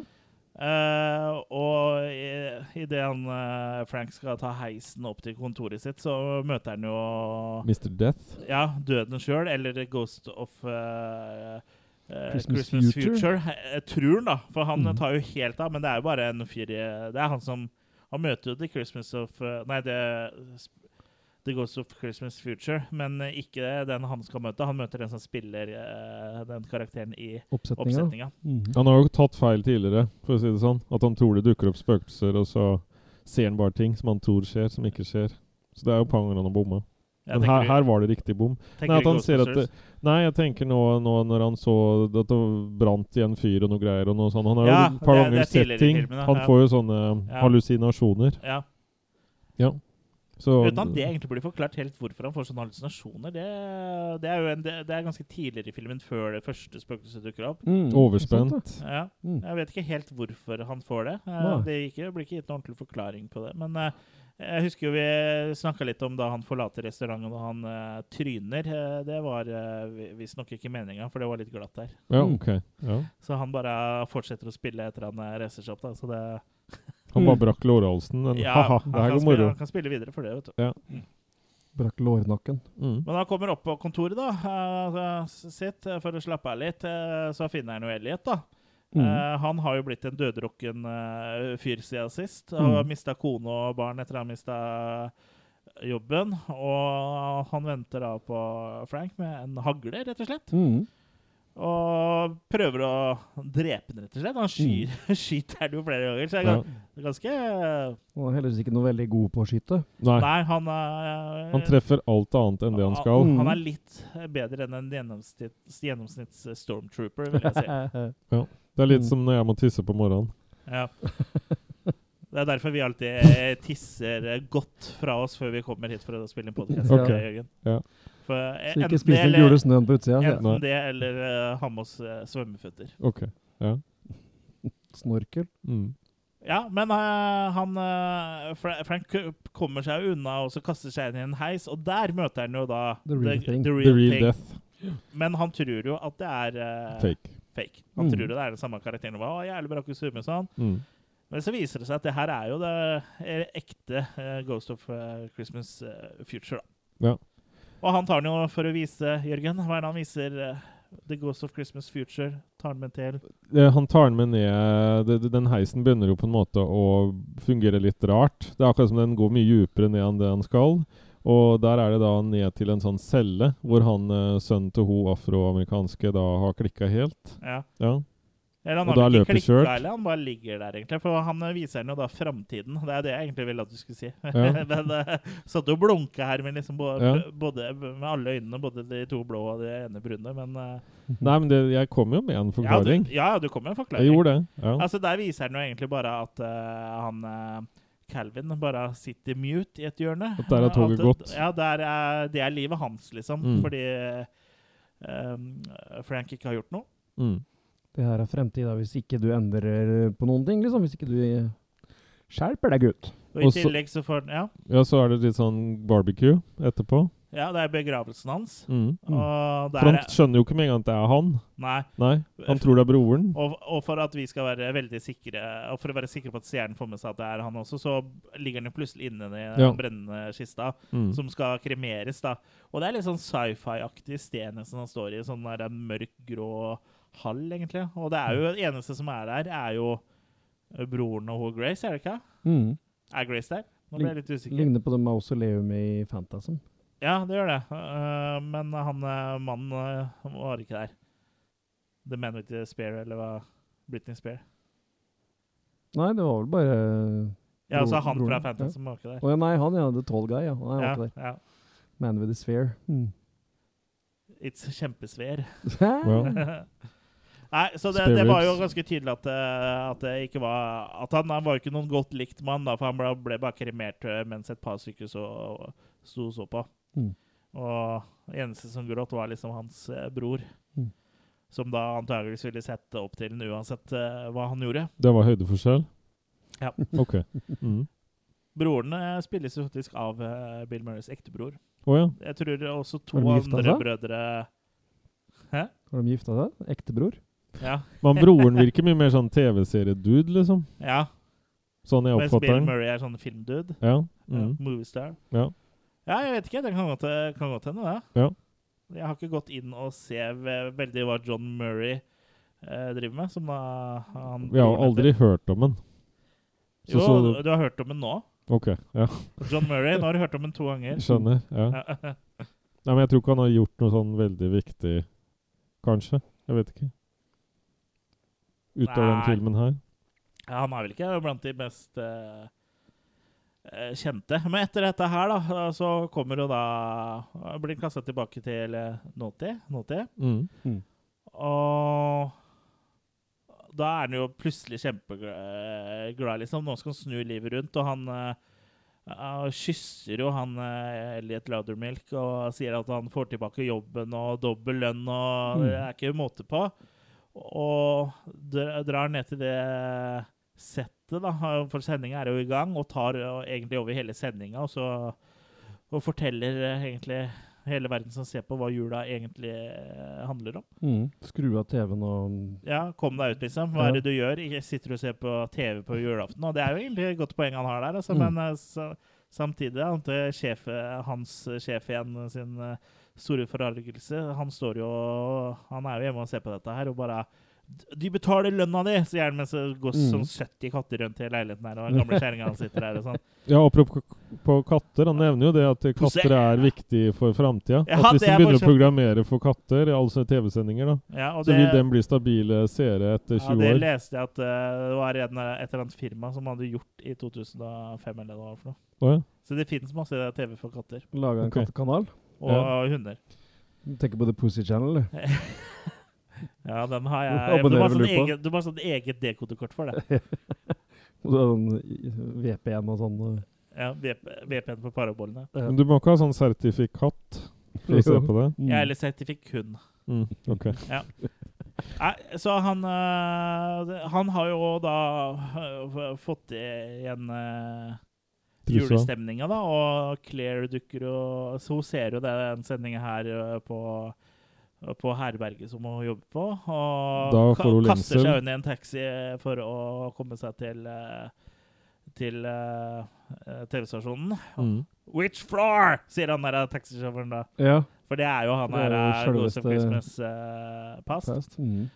Eh, og i- idet han eh, Frank skal ta heisen opp til kontoret sitt, så møter han jo Mr. Death. Ja, døden sjøl, eller Ghost of uh, Christmas Christmas, Future. Jeg tror han, da. For han mm. tar jo helt av, men det er jo bare en fyr Det er han som Han møter jo The Christmas of Nei, det The Ghost of Christmas Future, men eh, ikke den han skal møte. Han møter den som spiller uh, den karakteren i Oppsetninga. oppsetninga. Mhm. Han har jo tatt feil tidligere, for å si det sånn. At han tror det dukker opp spøkelser, og så ser han bare ting som han tror skjer, som ikke skjer. Så det er jo panger han har bomma. Men her, her var det riktig bom. Nei, at han ser at det, nei, jeg tenker nå, nå når han så at det brant i en fyr og noe greier og noe sånt. Han har Ja, jo et par ganger er sett ting. Han Ja. får jo sånne Ja. hallusinasjoner. Ja. Ja. Så Uten at det egentlig blir forklart helt hvorfor han får sånne hallusinasjoner. Det, det er jo en, det, det er ganske tidligere i filmen, før det første spøkelset dukker opp. Mm, Overspent. Ja, Mm. Jeg vet ikke helt hvorfor han får det. Eh, det gikk, blir ikke gitt noen ordentlig forklaring på det. Men eh, jeg husker jo vi snakka litt om da han forlater restauranten og han uh, tryner. Det var uh, visstnok ikke meninga, for det var litt glatt der. Ja, okay. ok. Ja. Så han bare fortsetter å spille etter han reiser seg opp. Da. Så det, Han bare brakk lårhalsen. Men ja, haha, han, det her kan går moro. han kan spille videre for det, vet du. Ja. Brakk lårnakken. Mm. Men han kommer opp på kontoret da, eh, sitt eh, for å slappe av litt. eh, så finner han jo Elliot. da. Mm. Eh, han har jo blitt en dødrukken uh, fyr siden sist. Han har Mm. mista kone og barn etter å ha mista jobben. Og han venter da på Frank med en hagle, rett og slett. Mm. Og prøver å drepe den, rett og slett. Han skyr, skyter den jo flere ganger. Så det er Ja. ganske Han er heldigvis ikke noe veldig god på å skyte. Nei, Nei, han er han treffer alt annet enn det han skal. Han, Han er litt bedre enn en gjennomsnitts, gjennomsnitts stormtrooper, vil jeg si. Det er litt Mm. som når jeg må tisse på morgenen. Ja. Det er derfor vi alltid tisser godt fra oss før vi kommer hit for å spille en podkast. Ok. Ja. For, Så ikke spis den gule snøen på utsida. Nei. Enten det eller uh, ha med oss uh, svømmeføtter. Ok. Ja. Snorkel. Mm. Ja, men uh, han Frank kommer seg unna og så kaster seg inn i en heis, og der møter han jo da The real thing. the The real thing. death. Men han tror jo at det er Fake. fake. Han Mm. tror jo det er den samme karakteren. Å, jævlig bra kostyme, sånn. Mm. Men så viser det seg at det her er jo det ekte Ghost of Christmas Future. da. Ja. Og han tar den jo for å vise, Jørgen, hva er det han viser eh, The Ghost of Christmas Future? Tar den med til Eh, Han tar den med ned det- Den heisen begynner jo på en måte å fungere litt rart. Det er akkurat som den går mye dypere ned enn det han skal. Og der er det da ned til en sånn celle hvor han eh, sønnen til hun afroamerikanske da har klikka helt. Ja. Ja. Eller han Og da løper kjørt. eller han bare ligger der, egentlig. For han viser den jo da framtiden. Det er det jeg egentlig ville at du skulle si. Ja. Men uh, satt og blunka her med liksom både, Ja. både med alle øynene, både de to blå og de ene brune, men uh, Nei, men det, jeg kom jo med en ja, du, forklaring. ja, du kom med en forklaring. jeg gjorde det. Ja. Altså, Der viser den jo egentlig bare at uh, han Calvin bare sitter mute i et hjørne. At der er toget gått. Ja, er, det er livet hans, liksom. Mm. Fordi Frank ikke har gjort noe. Mm. Det her er fremtida hvis ikke du endrer på noen ting, liksom. Hvis ikke du skjerper deg, gutt. Og i Også, tillegg så får den Ja, ja, så er det litt sånn barbecue etterpå. ja det er begravelsen hans. Mm. Og For han skjønner jo ikke med en gang at det er han. Nei. Nei, Han tror det er broren. Og, og for at vi skal være veldig sikre Og for å være sikre på at seeren får med seg at det er han også, så ligger han jo plutselig inne i den Ja. brennende kista, Mm. som skal kremeres. da. Og det er litt sånn sci-fi-aktig sted nesten han står i. Sånn der mørk, grå hall, egentlig. Og det er jo det eneste som er der, er jo eh, broren og hun Grace, er det ikke? Mm. Er Grace der? Nå ble jeg litt usikker. Ligner på det mausoleumet i Fantasm. Ja, det gjør det. Uh, men han eh, mannen eh, var ikke der. The Man with the Spear, eller hva? Britney Spear. Nei, det var vel bare Ja, altså han broren, fra ja. Fantasm var ikke der. Å ja, nei, han ja. The Tall Guy, ja. Nei, Ja, var ikke der. ja. Man with the Sphere. Mm. It's kjempesvær. Ja. Nei, så det, det var jo ganske tydelig at, eh, at det ikke var At han, han var ikke noen godt likt mann, da, for han ble, ble bare kremert eh, mens et par stykker så, sto så på. Mm. Og eneste som gråt, var liksom hans eh, bror. Mm. Som da antageligvis ville sette opp til den uansett eh, hva han gjorde. Det var høydeforskjell? Ja. Ok. Mm. Broren eh, spilles faktisk av eh, Bill Murrays ektebror. Oh, ja. Jeg tror også to andre seg? brødre Hæ? Har de gifta seg? Ektebror? Ja. Men broren virker mye mer sånn TV-seriedude, liksom. Ja. Sånn jeg Mens oppfatter Bill den. Murray er sånn filmdude. Ja. Mm. Moviestar. Ja. Ja, jeg vet ikke. Det kan godt, kan godt hende, det. Ja. Jeg har ikke gått inn og se veldig hva John Murray eh, driver med. Som da han Vi har aldri hørt om den. Så- Jo, så- du har hørt om den nå. Ok, ja. John Murray. Nå har du hørt om den to ganger. Skjønner. Ja. Ja. Nei, men jeg tror ikke han har gjort noe sånn veldig viktig, kanskje. Jeg vet ikke. Utover den Nei. filmen her. Ja, han er vel ikke blant de mest eh, eh, kjente. Men etter dette her, da, så kommer jo da Blir kasta tilbake til eh, nåtid. nåtid. Mm. Og da er han jo plutselig kjempeglad, liksom. Nå skal han snu livet rundt, og han eh, eh, kysser jo han uh, Elliot Loudermilk og sier at han får tilbake jobben og dobbel lønn, og Mm. det er ikke måte på. Og drar ned til det settet, da, for sendinga er jo i gang, og tar egentlig over hele sendinga, og og forteller eh, egentlig hele verden som ser på, hva jula egentlig eh, handler om. Mm. Skru av TV-en og Ja, kom deg ut, liksom. Hva er det du gjør? Sitter du og ser på TV på julaften? Og det er jo egentlig et godt poeng han har der, altså. Mm. Men eh, så, samtidig, at eh, sjef, hans sjef igjen sin store forargelse Han står jo Han er jo hjemme og ser på dette her og bare de betaler lønna di! sier han mens det går Mm. sånn 70 katter rundt i leiligheten her, og den gamle kjerringa sitter der og sånn. Ja, apropos på katter, han nevner jo det at katter er viktig for framtida. Ja, at hvis de er begynner å programmere for katter, altså TV-sendinger, da, Ja, så det- vil den bli stabile seere etter 20 år. Ja, det år. leste jeg at uh, det var en, et eller annet firma som hadde gjort i 2005 eller hva det var for noe. Oh, ja. Så det finnes masse TV for katter. laga en okay. kattekanal. Og Ja. hunder. Du tenker på The Pussy Channel, du. Ja, den har jeg. Abonnerer Du må ha sånn, eget, du må ha sånn eget dekodekort for det. Og du har sånn VPN og sånn. Ja, VPN på parabolene. Men du må ikke ha sånn sertifikat for å se på det? Mm. Ja, eller sertifikun. Mm, ok. Ja. Nei, så han øh, Han har jo da øh, fått igjen øh, Trussa. Julestemninga, da, og Claire dukker og Så hun ser jo den sendinga her øh, på på herberget som hun jobber på. Og Da ka får hun kaster lengsel. seg inn i en taxi for å komme seg til eh, til eh, eh, TV-stasjonen. Mm. Which floor? sier han der taxisjåføren da. Ja. For det er jo han er her jo uh, Ghost of Christmas eh, past. Fast. Mm.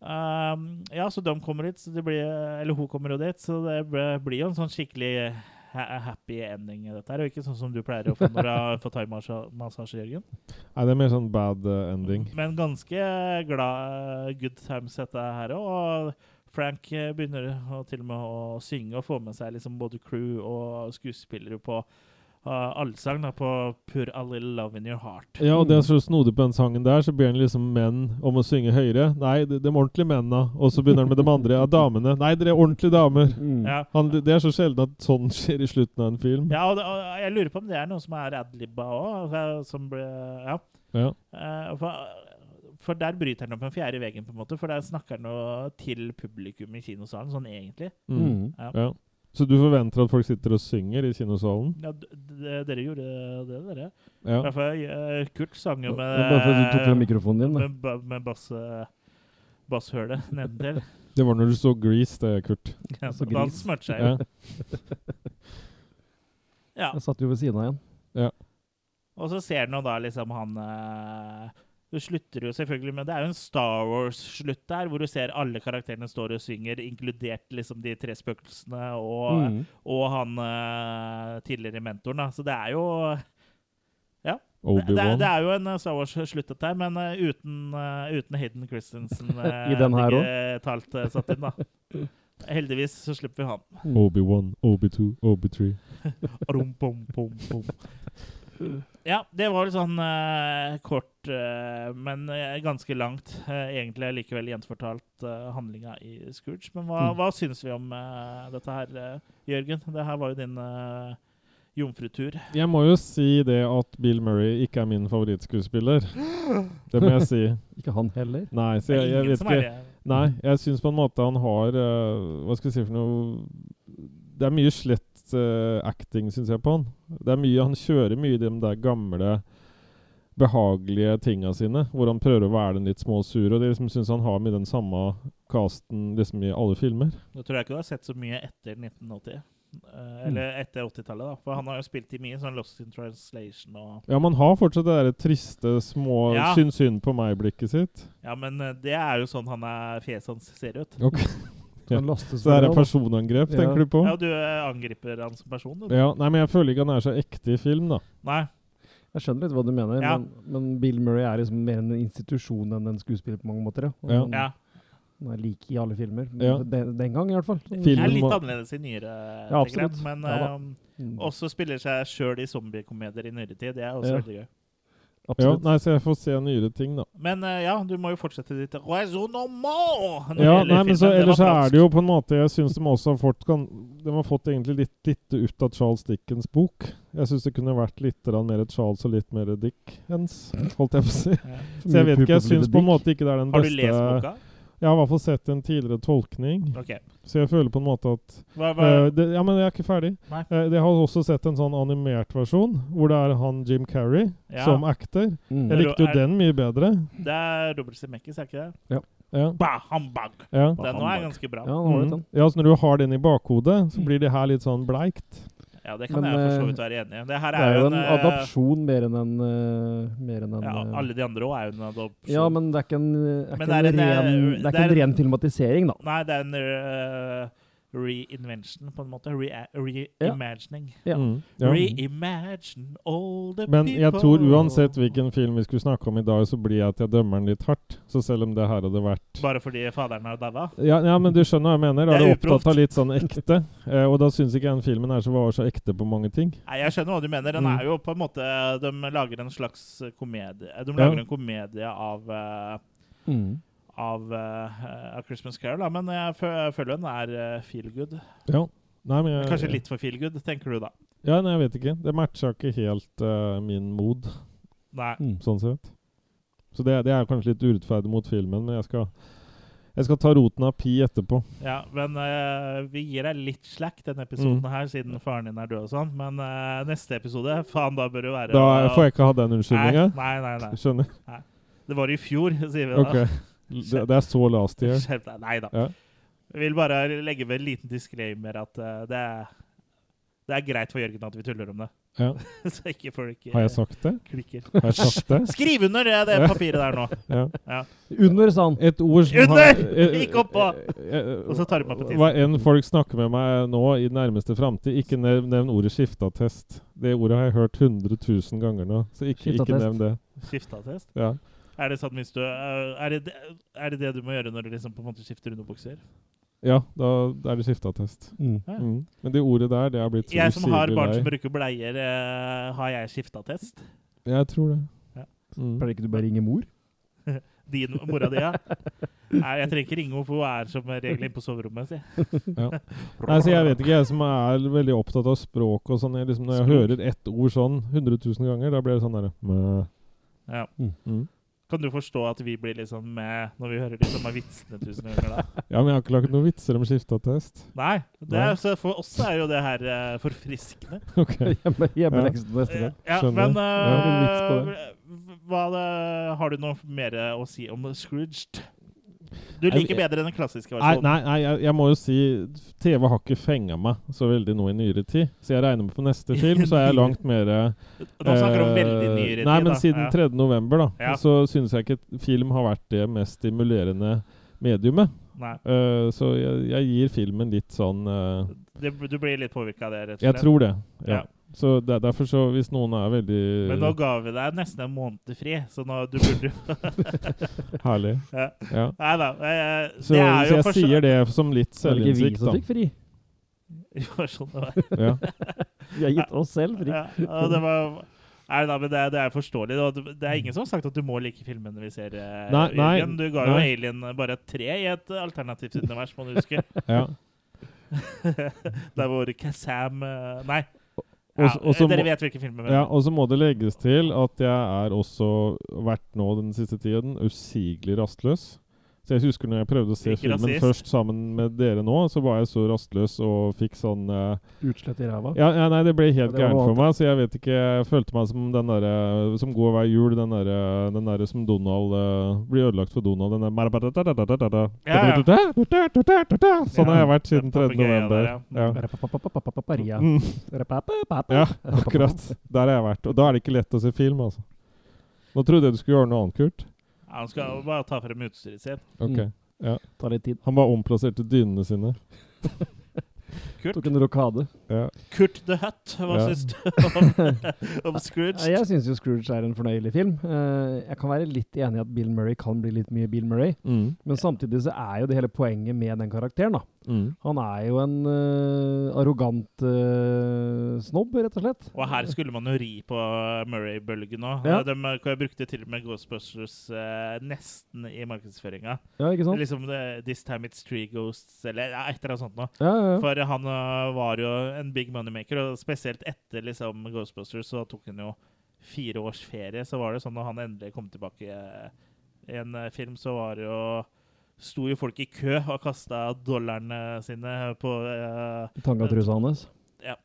Um, ja, så de kommer dit, så det blir, eller hun kommer jo dit, så det blir jo en sånn skikkelig happy ending i dette her, og ikke sånn som du pleier å få når du har fått thaimassasje, Jørgen. Nei, det er mer sånn bad eh, ending. Men ganske glad good times dette her òg. Og Frank eh, begynner til og med å synge og få med seg liksom både crew og skuespillere på uh, allsang da, på Pure a Little Love In Your Heart'. Ja, og det er så snodig på den sangen der, så ber han liksom menn om å synge høyere. Nei, de, de ordentlige mennene. Og så begynner han med de andre. Ja, damene. Nei, dere er ordentlige damer. Mm. Ja. Han, det er så sjelden at sånn skjer i slutten av en film. Ja, og, det, og jeg lurer på om det er noe som er adlibba òg. Som ble Ja. Ja. Uh, for, for der bryter han opp den fjerde veggen, på en måte. For der snakker han noe til publikum i kinosalen, sånn egentlig. Mm. Ja. Ja. Så du forventer at folk sitter og synger i kinosalen? Ja, dere gjorde det, dere. Ja. Hvert fall, eh, Kurt sang jo med bare fordi du tok frem mikrofonen din. Med, ba- med bass, eh, basshølet nedentil. Det var når du så Grease, det, Kurt. Ja, Så da smørte smurte seg jo. Ja. Ja. Jeg satt jo ved siden av igjen. Ja. Og så ser du nå da liksom han eh, Du slutter jo selvfølgelig med Det er jo en Star Wars-slutt der, hvor du ser alle karakterene står og synger, inkludert liksom de tre spøkelsene og, Mm. og han eh, tidligere mentoren. da. Så det er jo Ja. Det, det, det er jo en eh, Star Wars-slutt, dette her, men eh, uten, uten Hayden Christensen I den her òg? Talt satt inn, da. Heldigvis så slipper vi han. Obi-Wan, Obi-2, Obi-3. Ja, det var litt sånn uh, kort, uh, men eh, ganske langt. Uh, egentlig likevel gjenfortalt uh, handlinga i Scrooge. Men hva, Mm. hva syns vi om dette her, Jørgen? Det her var jo din uh, jomfrutur. Jeg må jo si det at Bill Murray ikke er min favorittskuespiller. Det må jeg si. Ikke han heller. Nei, så jeg, jeg vet ikke. Nei, jeg syns på en måte han har Hva skal jeg si for noe Det er mye slett eh, acting, syns jeg, på han. Det er mye, Han kjører mye de der gamle, behagelige tinga sine, hvor han prøver å være den litt små sur. Og det liksom syns han har med den samme casten liksom i alle filmer. Nå tror jeg ikke du har sett så mye etter 1980. Uh, eller etter 80-tallet, da. For han har jo spilt i mye sånn Lost in Translation og Ja, man har fortsatt det der triste, små Ja. synd synd på meg-blikket sitt. Ja, men eh, det er jo sånn han er fjeset hans ser ut. Ok. Ja. Så det er et personangrep, Ja. tenker du på? Ja, du eh, angriper han som person, du. Ja, nei, men jeg føler ikke han er så ekte i film, da. Nei. Jeg skjønner litt hva du mener, Ja. men, men Bill Murray er liksom mer en institusjon enn en skuespiller på mange måter. Ja. Ja. Han, Ja. han er lik i alle filmer. Ja. Den, den gang, i hvert fall. Det Filmen er litt annerledes i nyere, Ja, tenker absolutt. men Ja eh, Mm. også spiller seg sjøl i zombiekomedier i nyere tid. Det er også Ja. veldig gøy. Ja, nei, så jeg får se nyere ting, da. Men uh, ja, du må jo fortsette ditt Ja, nei, men så Ellers så er det jo på en måte Jeg syns de også har fått kan, De har fått egentlig litt lite ut av Charles Dickens bok. Jeg syns det kunne vært litt mer Charles og litt mer Dickens, holdt jeg på å si. Ja. Så jeg vet ikke, jeg syns på en måte ikke det er den beste Har du lest boka? Jeg har i hvert fall sett en tidligere tolkning. okay. Så jeg føler på en måte at Hva, hva, Uh, det, Ja, men jeg er ikke ferdig. Eh, jeg har også sett en sånn animert versjon, hvor det er han Jim Carrey Ja. som actor. Mm. Jeg likte jo Er- den mye bedre. det er Robert Zemeckis, er ikke det? Ja. Ja. Bahambag. ja. Den nå er ganske bra. Ja, Mm. Ja, så når du har den i bakhodet, så blir det her litt sånn bleikt. Ja, det kan Men, jeg for så eh, vidt være enig i. Det Det er jo en en adopsjon mer enn en, eh, mer enn en Ja, eh, alle de andre òg er jo en adopsjon. Ja, men det er ikke en, er ikke det er en, ren, eh, det er en ren filmatisering, da. Nei, det er en eh, reinvention, på en måte. Re- Reimagining. Ja. Mm, ja. Reimagine all the Men people jeg tror uansett hvilken film vi skulle snakke om i dag, så blir jeg at jeg dømmer den litt hardt. Så selv om det her hadde vært Bare fordi faderen har daua? ja, ja, men du skjønner hva jeg mener. Da Det er er du opptatt av litt sånn ekte. Eh, og da syns ikke jeg den filmen er så, var så ekte på mange ting. Nei, Jeg skjønner hva du mener. Den Mm. er jo på en måte De lager en slags komedie De Ja. lager en komedie av uh, Mm. Av, eh, av Christmas Carol, da. men jeg fø- jeg føler den er uh, feel good. Ja. Nei, men jeg, Kanskje litt for feel good, tenker du da? Ja, nei, jeg vet ikke. Det matcha ikke helt uh, min mod, Nei. Mm. sånn sett. Så det, det er kanskje litt urettferdig mot filmen, men jeg skal jeg skal ta roten av pi etterpå. Ja, men uh, vi gir deg litt slack denne episoden Mm. her, siden faren din er død og sånn. Men uh, neste episode, faen, da bør det være Da får jeg ikke ha den unnskyldninga. Nei, nei, nei. nei. Skjønner. Det var i fjor, sier vi da. Ok. Det, det er så last year. Skjerp deg. Nei da. Ja. Jeg vil bare legge med en liten disclaimer at uh, det, er, det er greit for Jørgen at vi tuller om det. Ja. Så ikke folk eh, Har jeg sagt det? klikker. Har jeg sagt det? Skriv under det, det papiret der nå. Ja. Ja. Under, sa han. Et ord som Under! har eh, Ikke oppå! eh, Og så tar du meg på tiden. Hva enn folk snakker med meg nå i nærmeste framtid, ikke nevn, nevn ordet skifteattest. Det ordet har jeg hørt 100 000 ganger nå, så ikke, ikke nevn det. Skifteattest? Ja. Er det sånn hvis du eh, er det, det- er det det du må gjøre når du liksom på en måte skifter underbukser? ja, da er det skifteattest. Mm. Ja. Mm. Men det ordet der, det har blitt så Jeg som har barn som bruker bleier, uh, har jeg skifteattest? Jeg tror det. Ja. Mm. Pleier ikke du bare ringe mor? Din mora di, ja? Nei, jeg trenger ikke ringe henne, for hun er som regel inne på soverommet, si. Ja. Nei, så jeg vet ikke, jeg som er veldig opptatt av språk og sånn, jeg liksom, når jeg Språk. hører ett ord sånn 100 000 ganger, da blir det sånn derre mæ. Ja. Mm. Kan du forstå at vi blir liksom med når vi hører de samme vitsene tusen ganger da? Ja, men jeg har ikke lagt noen vitser om skifteattest. Nei. Det er, så for oss er jo det her uh, forfriskende. Ok. Hjemme, hjemmeleksen neste gang. Ja, Skjønner. men eh, hva det, har du noe mer å si om Scrooged? Du liker bedre den klassiske versjonen. nei, nei jeg, jeg må jo si TV har ikke fenga meg så veldig nå i nyere tid. Så jeg regner med på neste film så er jeg langt mer Nå snakker du om veldig nyere nyere Nei, tid, men da. siden Ja. 3. november, da, Ja. så syns jeg ikke film har vært det mest stimulerende mediumet. Eh, så jeg, jeg gir filmen litt sånn uh, Det, du blir litt påvirka av det, rett og slett? Jeg tror det. Ja. Ja. Så der, derfor så, hvis noen er veldig Men nå ga vi deg nesten en måned fri, så nå du burde Herlig. Ja. Ja. Nei da. eh, Så, det er så jo jeg for sier det som litt Var det ikke vi selvinnsikt, som da. fikk fri? Det var sånn det var. Ja. Vi har gitt oss selv fri. Ja, og det var Nei da, men det, er- det er forståelig. og det- Det er ingen som har sagt at du må like filmene vi ser. eh, Nei, nei, Jørgen. Du ga jo nei. Alien bare et tre i et alternativt univers, må du huske. Ja. Der hvor Kazam eh, Nei. Og Ja, også dere vet hvilke filmer vi Ja, og så må det legges til at jeg er også vært nå den siste tiden usigelig rastløs. Så jeg husker når jeg prøvde å se Ikke filmen rasist. først sammen med dere nå, så var jeg så rastløs og fikk sånn uh, Utslett i ræva. ja, ja, nei, det ble helt Ja, gærent for meg, så jeg vet ikke Jeg følte meg som den derre som går hver jul, den derre den der som Donald uh, blir ødelagt for Donald. Den der Ja, ja. Sånn har jeg vært siden 3. November. Ja, akkurat. Der har jeg vært. Og da er det ikke lett å se film, altså. Nå trodde jeg du skulle gjøre noe annet, Kurt. Han skal bare ta frem utstyret sitt. Ok, Mm. ja. Tar litt tid. Han bare omplasserte dynene sine. Kurt. Tok en rokade. Ja. Kurt the Hat hva Ja. syns du om, om Scrooge? Jeg syns jo Scrooge er en fornøyelig film. Eh, jeg kan være litt enig i at Bill Murray kan bli litt mye Bill Murray. Mm. Men samtidig så er jo det hele poenget med den karakteren. da. Mm. Han er jo en uh, arrogant uh, snobb, rett og slett. Og her skulle man jo ri på Murray-bølgen òg. Ja. De brukte til og med Ghostbusters uh, nesten i markedsføringa. Ja, ikke sant? Liksom det, 'This time it's three ghosts', eller ja, et eller annet sånt noe. Ja, ja, ja. For han var jo en big moneymaker, og spesielt etter liksom Ghostbusters så tok han jo fire års ferie. Så var det sånn når han endelig kom tilbake eh, i en eh, film, så var det jo Sto jo folk i kø og kasta dollarene sine på eh, Tangatrusa hans. Ja.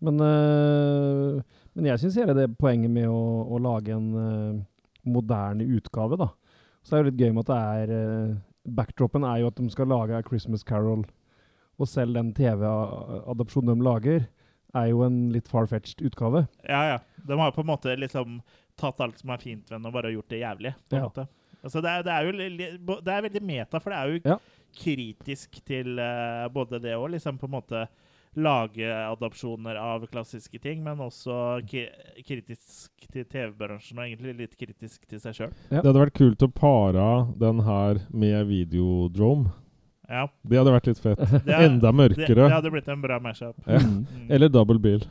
Men, eh, men jeg syns hele det poenget med å, å lage en eh, moderne utgave, da Så er det litt gøy med at det er eh, Backdropen er jo at de skal lage A Christmas Carol, og selv den TV-adopsjonen de lager, er jo en litt far-fetched utgave. Ja, ja. De har på en måte liksom tatt alt som er fint ved den, og bare gjort det jævlig. på en Ja. måte. Altså, det, er, det er jo det er veldig meta, for det er jo Ja. kritisk til uh, både det og liksom på en måte lage adopsjoner av klassiske ting, men også ki kritisk til TV-bransjen, og egentlig litt kritisk til seg sjøl. Ja. Det hadde vært kult å para den her med Videodrome. Ja. Det hadde vært litt fett. Er- Enda mørkere. det hadde blitt en bra mashup. Ja. Mm. Eller Double Bill.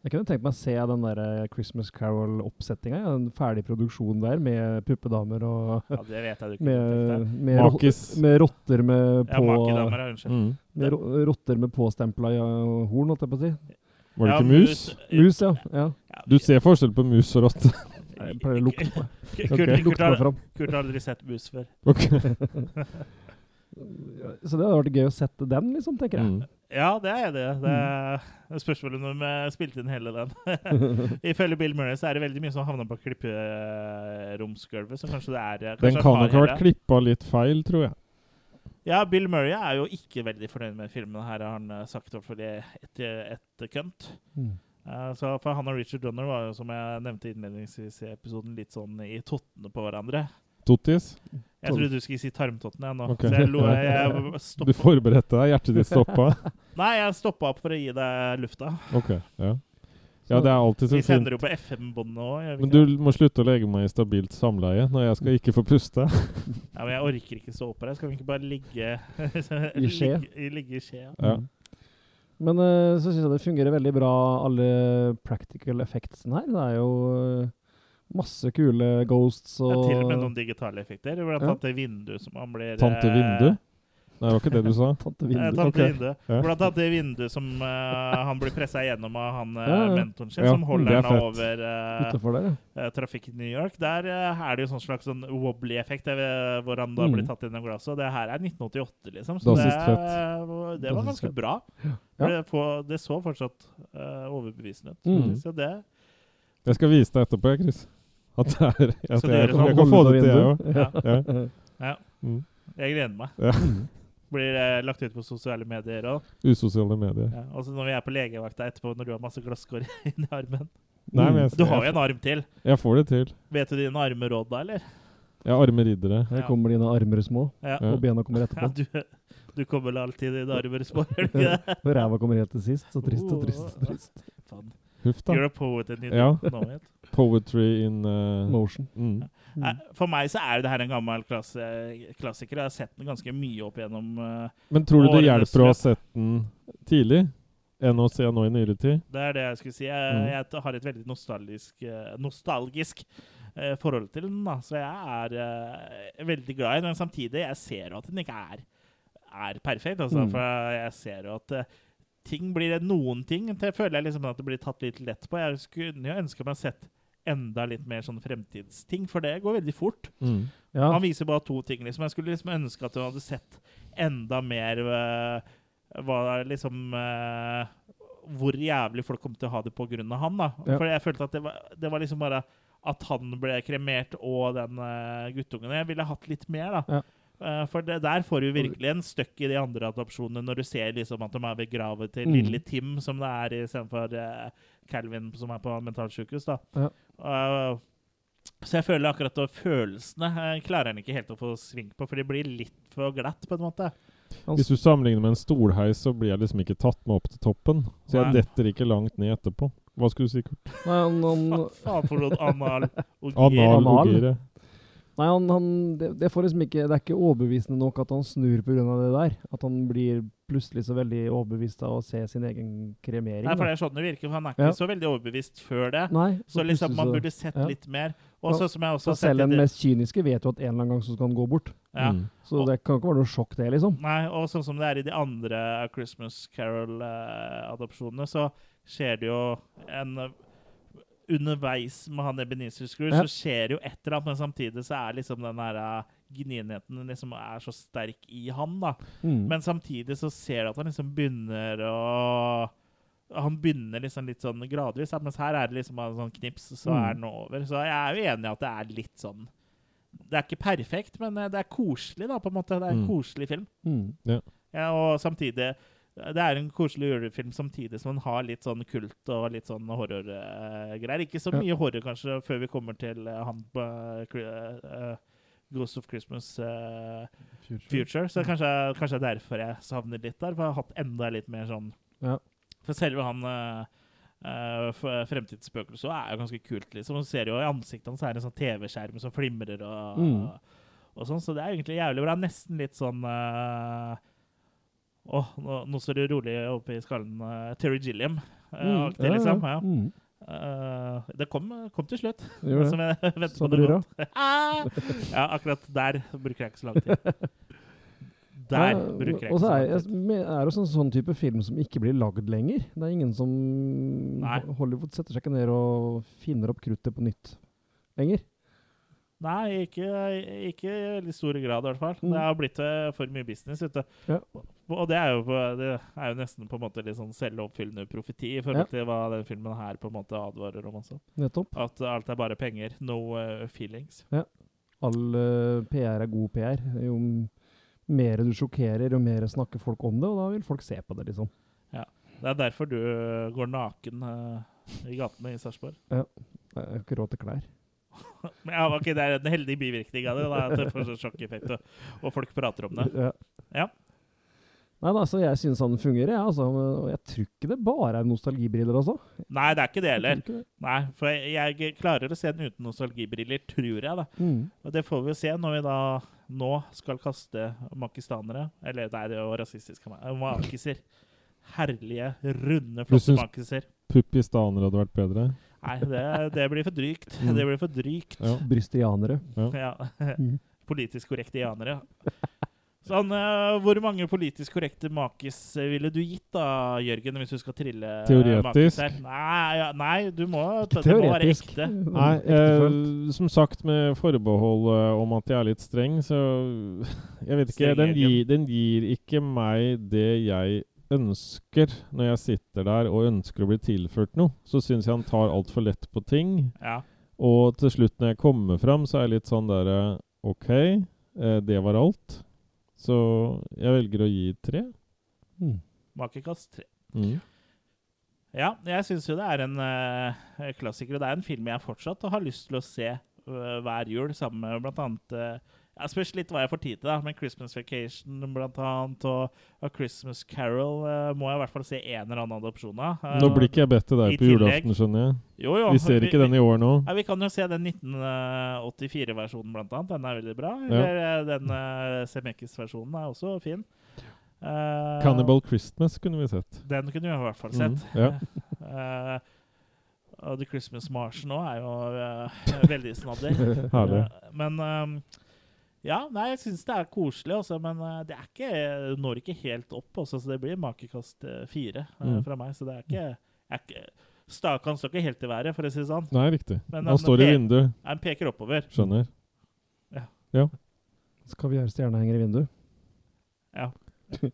Jeg kunne tenkt meg å se den der eh, Christmas Carol-oppsettinga. Ja, en ferdig produksjon der med puppedamer og Ja, det vet jeg du ikke. med, med, Makis. med rotter med på ja. Mm. med ro rotter med påstempla ja, horn, holdt jeg på å si. Var det Ja, ikke mus? Mus, ja. ja. Du ser forskjell på mus og rotte. Jeg pleier å lukte på Kurt, Ok. Kurt, meg har, fram. Kurt har aldri sett mus før. Ok. Så det hadde vært gøy å sette den, liksom, tenker jeg. Mm. Ja, det er jeg enig. Det er det spørs vel om de spilte inn hele den. Ifølge Bill Murray så er det veldig mye som havna på klipperomsgulvet, så kanskje det er kanskje Den kan nok ha vært klippa litt feil, tror jeg. Ja, Bill Murray er jo ikke veldig fornøyd med filmen. Her har han eh, sagt opp etter et kønt. Mm. Eh, så for han og Richard Donner var jo, som jeg nevnte innledningsvis i episoden, litt sånn i tottene på hverandre. Tottis. Jeg trodde du skulle si tarmtotten jeg nå. Ok. Så jeg lo, jeg Du forberedte deg? Hjertet ditt stoppa? Nei, jeg stoppa opp for å gi deg lufta. Ok, ja. Ja, det er alltid så fint. Vi sender jo på FM-båndet òg. Men du må slutte å legge meg i stabilt samleie når jeg skal ikke få puste. Ja, men jeg orker ikke stå oppreist. Skal vi ikke bare ligge I skje? Ligge, i- ligge i skje. Ja. Ja. Men eh, så syns jeg det fungerer veldig bra, alle practical effectsene her. Det er jo eh, masse kule ghosts og ja, til og med noen digitale effekter. Blant Ja. annet det vinduet som han blir Tante eh, Vindu? Nei, det var ikke det du sa. Tante Eh, Vindu. Tante ok. Vindu. Ja. Blant annet det vinduet som uh, han blir pressa gjennom av han eh, Ja, ja. mentoren sin, Ja, som holder er han over uh, der, trafikken i New York. Der eh, er det jo sånn slags sånn wobbly-effekt, eh, hvor han da Mm. blir tatt i glasset. Og det her er 1988, liksom. Så det, det var ganske bra. Ja. Det, får- det så fortsatt eh, overbevisende ut. Mm. Så det Jeg skal vise deg etterpå, Chris. At det er at jeg, jeg, jeg, kan få det til, jeg òg. Ja. Ja. Ja. Mm. Jeg gleder meg. Ja. Blir eh, lagt ut på sosiale medier òg. Usosiale medier. Ja. Og så når vi er på legevakta etterpå, når du har masse glasskår inni armen Nei, men jeg, Du har jo en arm til. jeg får det til. Vet du dine armeråd da, eller? Jeg har arme riddere. Her kommer dine armer små, Ja. Ja. og bena kommer Ja, etterpå. du, du kommer vel alltid i dine armer små, gjør du ikke det? Ræva kommer helt til sist. Så trist og trist og trist. Faen. Huff da. You're a poet and you Ja. Poetry in uh, Motion. mm. Nei, For meg så er det her en gammel klasse, klassiker. Jeg har sett den ganske mye opp gjennom uh, Men tror du det hjelper å ha sett den tidlig? Enn å se nå i nyere tid? Det er det jeg skulle si. Jeg, Mm. jeg har et veldig nostalgisk, eh, nostalgisk uh, forhold til den. Da. Så jeg er eh, veldig glad i den. Men samtidig jeg ser jo at den ikke er, er perfekt. Altså, Mm. For jeg ser jo at eh, ting blir noen ting det føler jeg liksom at det blir tatt litt lett på. Jeg skulle jo ønske meg sett enda litt mer sånn fremtidsting, for det går veldig fort. Mm. Ja. Han viser bare to ting. liksom. Jeg skulle liksom ønske at du hadde sett enda mer uh, hva liksom uh, Hvor jævlig folk kom til å ha det av han. da. Ja. For jeg følte at det var, det var liksom bare at han ble kremert og den uh, guttungen. Jeg ville hatt litt mer, da. Ja. Eh, for det, der får du virkelig en støkk i de andre adopsjonene, når du ser liksom at de er begravet til Mm. lille Tim, som det er istedenfor uh, Calvin, som er på mentalsykehus. da. Ja. Uh, så jeg føler akkurat at følelsene uh, klarer han ikke helt å få sving på, for de blir litt for glatt, på en måte. Hvis du sammenligner med en stolheis, så blir jeg liksom ikke tatt med opp til toppen. Så jeg Nei. detter ikke langt ned etterpå. Hva skulle du si, Kurt? Nei, han, han, faen for noe anal og Anal. Nei, han, han det, det, får liksom ikke, det er ikke overbevisende nok at han snur pga. det der. At han blir plutselig så veldig overbevist av å se sin egen kremering. Nei, for det er sånn det virker. for Han er ikke Ja. så veldig overbevist før det. Nei, Så liksom man burde sett ja. litt mer. Også, som jeg også Så har selv den mest kyniske vet jo at en eller annen gang så skal han gå bort. ja. Mm. Så det kan ikke være noe sjokk, det, liksom. Nei, og sånn som det er i de andre Christmas Carol-adopsjonene, så skjer det jo en eh, Underveis med han Ebenezer Scrooge Ja. så skjer det jo et eller annet, men samtidig så er liksom den her eh, gnienheten liksom er så sterk i han, da. Mm. Men samtidig så ser du at han liksom begynner å Han begynner liksom litt sånn gradvis, mens her er det liksom en sånn knips, så Mm. er den over. Så jeg er jo enig i at det er litt sånn Det er ikke perfekt, men eh, det er koselig, da, på en måte. Det er en Mm. koselig film. Mm. Ja, og samtidig Det er en koselig julefilm samtidig som den har litt sånn kult og litt sånn horrorgreier. Ikke så Ja. mye horror, kanskje, før vi kommer til uh, han på uh, Ghost of Christmas eh, Future. Så kanskje, kanskje er derfor jeg savner litt der. For jeg har hatt enda litt mer sånn Ja. For selve han uh, fremtidsspøkelset er jo ganske kult, liksom. Og så ser jo i ansiktet hans er det en sånn TV-skjerm som flimrer og, Mm. og sånn. Så det er egentlig jævlig bra. Nesten litt sånn eh, Åh, nå, nå står det rolig oppe i skallen. uh, Terry Gilliam. Uh, Mm. ja. liksom. Ja. Mm. Uh, det kom, kom til slutt. Det. Som jeg venter Så på det godt. Ah! ja, akkurat der bruker jeg ikke så lang tid. Der Ja, bruker jeg ikke så så lang tid. jeg- er det en sånn type film som ikke blir lagd lenger. Det er ingen som Nei. Hollywood setter seg ikke ned og finner opp kruttet på nytt lenger. Nei, ikke, ikke i veldig stor grad, i hvert fall. Mm. Det har blitt for mye business. Vet du. Ja. Og det er, jo, på- det er jo nesten på en måte litt sånn selvoppfyllende profeti i forhold Ja. til hva den filmen her på en måte advarer om også. Nettopp. At alt er bare penger. No uh, feelings. All uh, PR er god PR. Jo mer du sjokkerer, jo mer snakker folk om det, og da vil folk se på det, liksom. Ja. Det er derfor du eh, går naken uh, i gatene i Sarpsborg. Jeg har ikke råd til klær. Men ja, okay, Det er en heldig bivirkning av det. Da, at det får sånn sjokkeffekt, og, og folk prater om det. Ja. Ja. Nei da, så jeg syns han fungerer, jeg. Altså, og jeg tror ikke det bare er nostalgibriller altså. Nei, det er ikke det heller. Nei, for jeg, jeg klarer å se den uten nostalgibriller, tror jeg. da. Mm. Og det får vi jo se når vi da nå skal kaste makistanere. Eller nei, det er jo rasistisk av meg. Makiser. Herlige, runde, flotte makiser. Puppistanere hadde vært bedre. Nei, det, det blir for drygt. Mm. Det blir for drygt. Ja. Brystianere. Ja. ja. Politisk korrekte janere. Sånn, uh, hvor mange politisk korrekte makis eh, ville du gitt da, Jørgen, hvis du skal trille eh, Teoretisk? makis her? Nei, ja, nei, du må, det må være ekte. Nei, eh, som sagt med forbehold eh, om at jeg er litt streng, så Jeg vet ikke. Den gir, den gir ikke meg det jeg ønsker når jeg sitter der og ønsker å bli tilført noe. Så syns jeg han tar altfor lett på ting. Ja. Og til slutt, når jeg kommer fram, så er jeg litt sånn derre OK, eh, det var alt. Så jeg velger å gi tre. Mm. Makekast tre. Mm. Ja, jeg syns jo det er en uh, klassiker, og det er en film jeg fortsatt har lyst til å se uh, hver jul, sammen med blant annet uh, Jeg spørs litt hva jeg får tid til, da, men Christmas Vacation blant annet, og og Christmas Carol uh, må jeg i hvert fall se en eller annen adopsjon av. Uh, Nå blir ikke jeg bedt til deg på julaften, skjønner jeg. Jo, jo. Vi ser ikke den i år nå. Ja, Vi kan jo se den 1984-versjonen, blant annet. Den er veldig bra. Eller ja. den uh, Semekis-versjonen er også fin. Uh, Cannibal Christmas kunne vi sett. Den kunne vi i hvert fall sett. sett. ja. uh, og The Christmas March nå er jo uh, veldig snadder. Eh, men ehm, ja, nei, jeg syns det er koselig, også, men eh, det er ikke, når ikke helt opp. Også, så det blir makekast eh, fire eh, Mm. fra meg. Så det er ikke, er ikke Stakan står ikke helt i været, for å si det sånn. Nei, riktig. Men Han han står i vinduet. Han peker oppover. Skjønner. Ja. Ja. Skal vi gjøre stjernehenger i vinduet? Ja.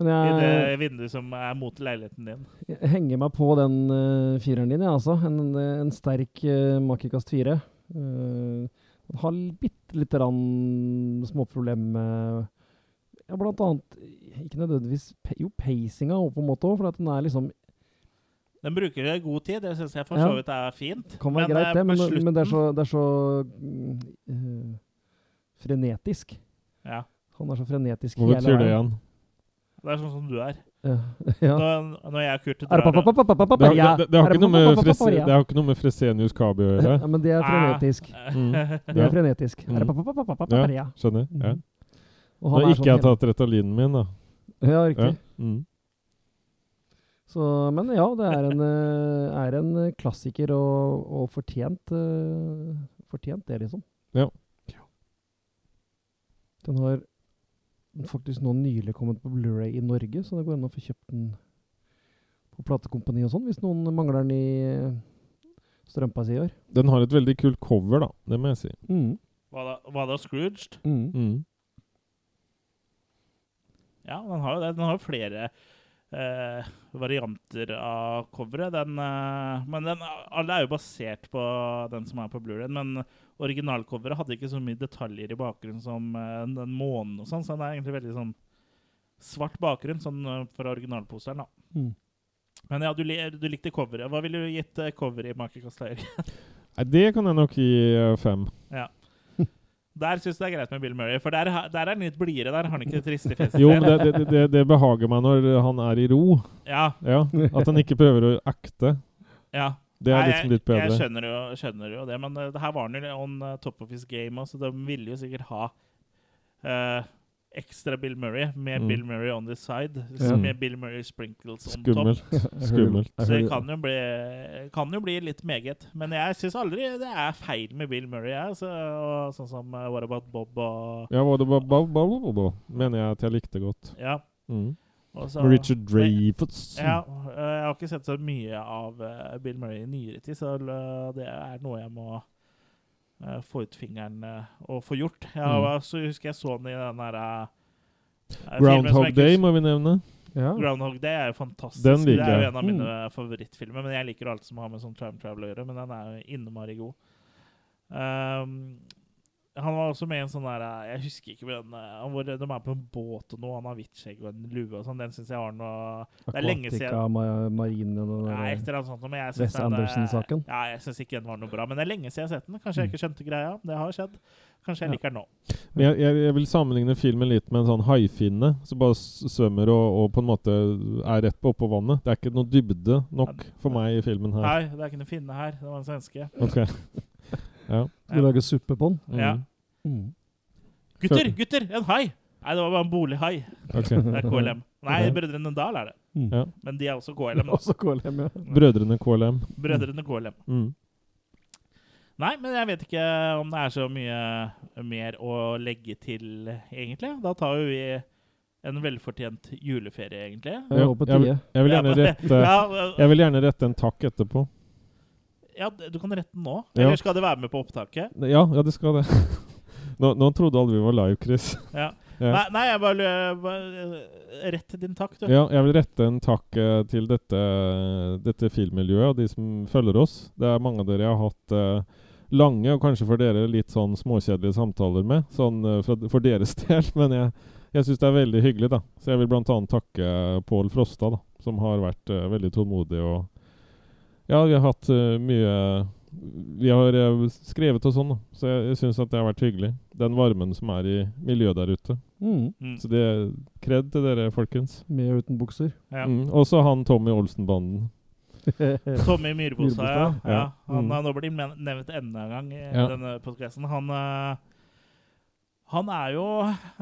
Men I det vinduet som er mot leiligheten din. jeg henger meg på den uh, fireren din, jeg, altså. En, en sterk uh, makekast fire. Uh, den har bitte lite grann småproblemer med ja, blant annet Ikke nødvendigvis Jo, pacinga òg, på en måte òg, for at den er liksom Den bruker god tid, det syns jeg for så vidt er fint. Kan være Men, greit, eh, det, men, men det er så, det er så eh, frenetisk. Ja. Han er så frenetisk Hva betyr det igjen? Det er sånn som du er. Ja. ja. Når, når jeg og Kurt Er det drar? Det har, det, det, har Er ikke noe med papapapapapa? Frese, Ja. det har ikke noe med Fresenius Kabi å gjøre. Ja, men det er frenetisk. Mm. Det er frenetisk. Er Mm. Ja, skjønner. Ja. Mhm. Og Nå har er ikke sånn jeg hele- tatt Retalinen min, da. Ja, riktig. Mm. Så, men ja, det er en, eh, er en eh, klassiker og, og fortjent, uh, fortjent det, liksom. Ja. Den har faktisk nå nylig kommet på Blu-ray i Norge, så det går an å få kjøpt den på platekompani og sånn, hvis noen mangler den i eh, strømpa si i år. Den har et veldig kult cover, da. Det må jeg si. Mm. Var, det, var det Scrooged? Mm. Mm. Ja, den har jo det. Den har jo flere eh, varianter av coveret. Den, eh, men den, alle er jo basert på den som er på Blu-ray. Men originalcoveret hadde ikke så mye detaljer i bakgrunnen som eh, den månen og sånn, så den er egentlig veldig sånn svart bakgrunn sånn eh, fra originalposteren, da. Mm. Men ja, du, du likte coveret. Hva ville du gitt eh, coveret i? Jørgen? Nei, det kan jeg nok gi eh, fem. ja. Der syns jeg det er greit med Bill Murray, for der, der er han litt blidere. Der har han ikke det triste fjeset. Jo, men det, det, det, det behager meg når han er i ro. Ja. Ja, At han ikke prøver å acte. Ja. Det er Nei, liksom litt bedre. jeg skjønner jo, skjønner jo det, men uh, det her var han jo on uh, top of his game, så de ville jo sikkert ha uh, ekstra Bill Murray med Mm. Bill Murray on the side, Ja. med Bill Murray sprinkles on Skummelt. top. Skummelt. Så det kan jo bli, kan jo bli litt meget. Men jeg syns aldri det er feil med Bill Murray, jeg. Så, og sånn som uh, What About Bob og Ja, What About Bob, Bob, Bob, Bob mener jeg at jeg likte godt. Ja. Mm. Også, Richard Dreyfuss. Ja, øh, jeg har ikke sett så mye av øh, Bill Murray i nyere tid, så det er noe jeg må eh, få ut fingeren eh, og få gjort. Jeg Mm. så husker jeg så den i den der eh, Groundhog Day må vi nevne. Ja. Groundhog Day er jo fantastisk. Den liker det er jo en av mine Mm. favorittfilmer. Men jeg liker alt som har med sånn time travel å gjøre. Men den er jo innmari god. Um, han var også med i en sånn der eh, Jeg husker ikke den eh, hvor de er på en båt og noe. Han har hvitt skjegg og en lue og sånn. Den syns jeg var noe Det er lenge siden. Aquatica ma Marine og noe Nei, der- et eller sånt. Men jeg Wes eh, Anderson-saken. Ja, jeg syns ikke den var noe bra. Men det er lenge siden jeg har sett den. Kanskje jeg ikke skjønte greia. Det har skjedd. Kanskje jeg liker den nå. Men jeg, jeg, jeg vil sammenligne filmen litt med en sånn haifinne som bare svømmer og, og på en måte er rett på oppå vannet. Det er ikke noe dybde nok for meg i filmen her. Nei, det er ikke noe finne her. Det var en svenske. Ok. Ja. Skal vi lage suppe på den? Mm. Ja. Mm. Gutter! Gutter! En hai! Nei, det var bare en bolighai. Okay. Det er KLM. Nei. Brødrene Dal er det. Mm. Ja. Men de er også KLM. Også KLM, ja. Brødrene KLM. Brødrene KLM. Mm. Nei, men jeg vet ikke om det er så mye mer å legge til, egentlig. Da tar jo vi en velfortjent juleferie, egentlig. Jeg jeg, jeg, vil gjerne rette, jeg vil gjerne rette en takk etterpå. Ja, du kan rette den nå. Ja. Eller skal det være med på opptaket? Ja, ja det skal det. Nå, nå trodde alle vi var live, Chris. Ja. Nei, nei, jeg bare, bare Rett din takk, du. Ja, jeg vil rette en takk eh, til dette, dette filmmiljøet og de som følger oss. Det er mange av dere jeg har hatt eh, lange og kanskje for dere litt sånn småkjedelige samtaler med, sånn eh, for, for deres del. Men jeg, jeg syns det er veldig hyggelig, da. Så jeg vil bl.a. takke Pål Frosta, da, som har vært eh, veldig tålmodig og Ja, vi har hatt uh, mye Vi har uh, skrevet og sånn. Så jeg, jeg syns at det har vært hyggelig. Den varmen som er i miljøet der ute. Mm. Mm. Så det er kred til dere, folkens. Med og uten bukser. Ja. Mm. Også han Tommy Olsen-banden. Tommy Myrbostad, ja. Ja. ja. Han Mm. har nå blitt nevnt enda en gang i Ja. denne podkasten. Han, eh, han er jo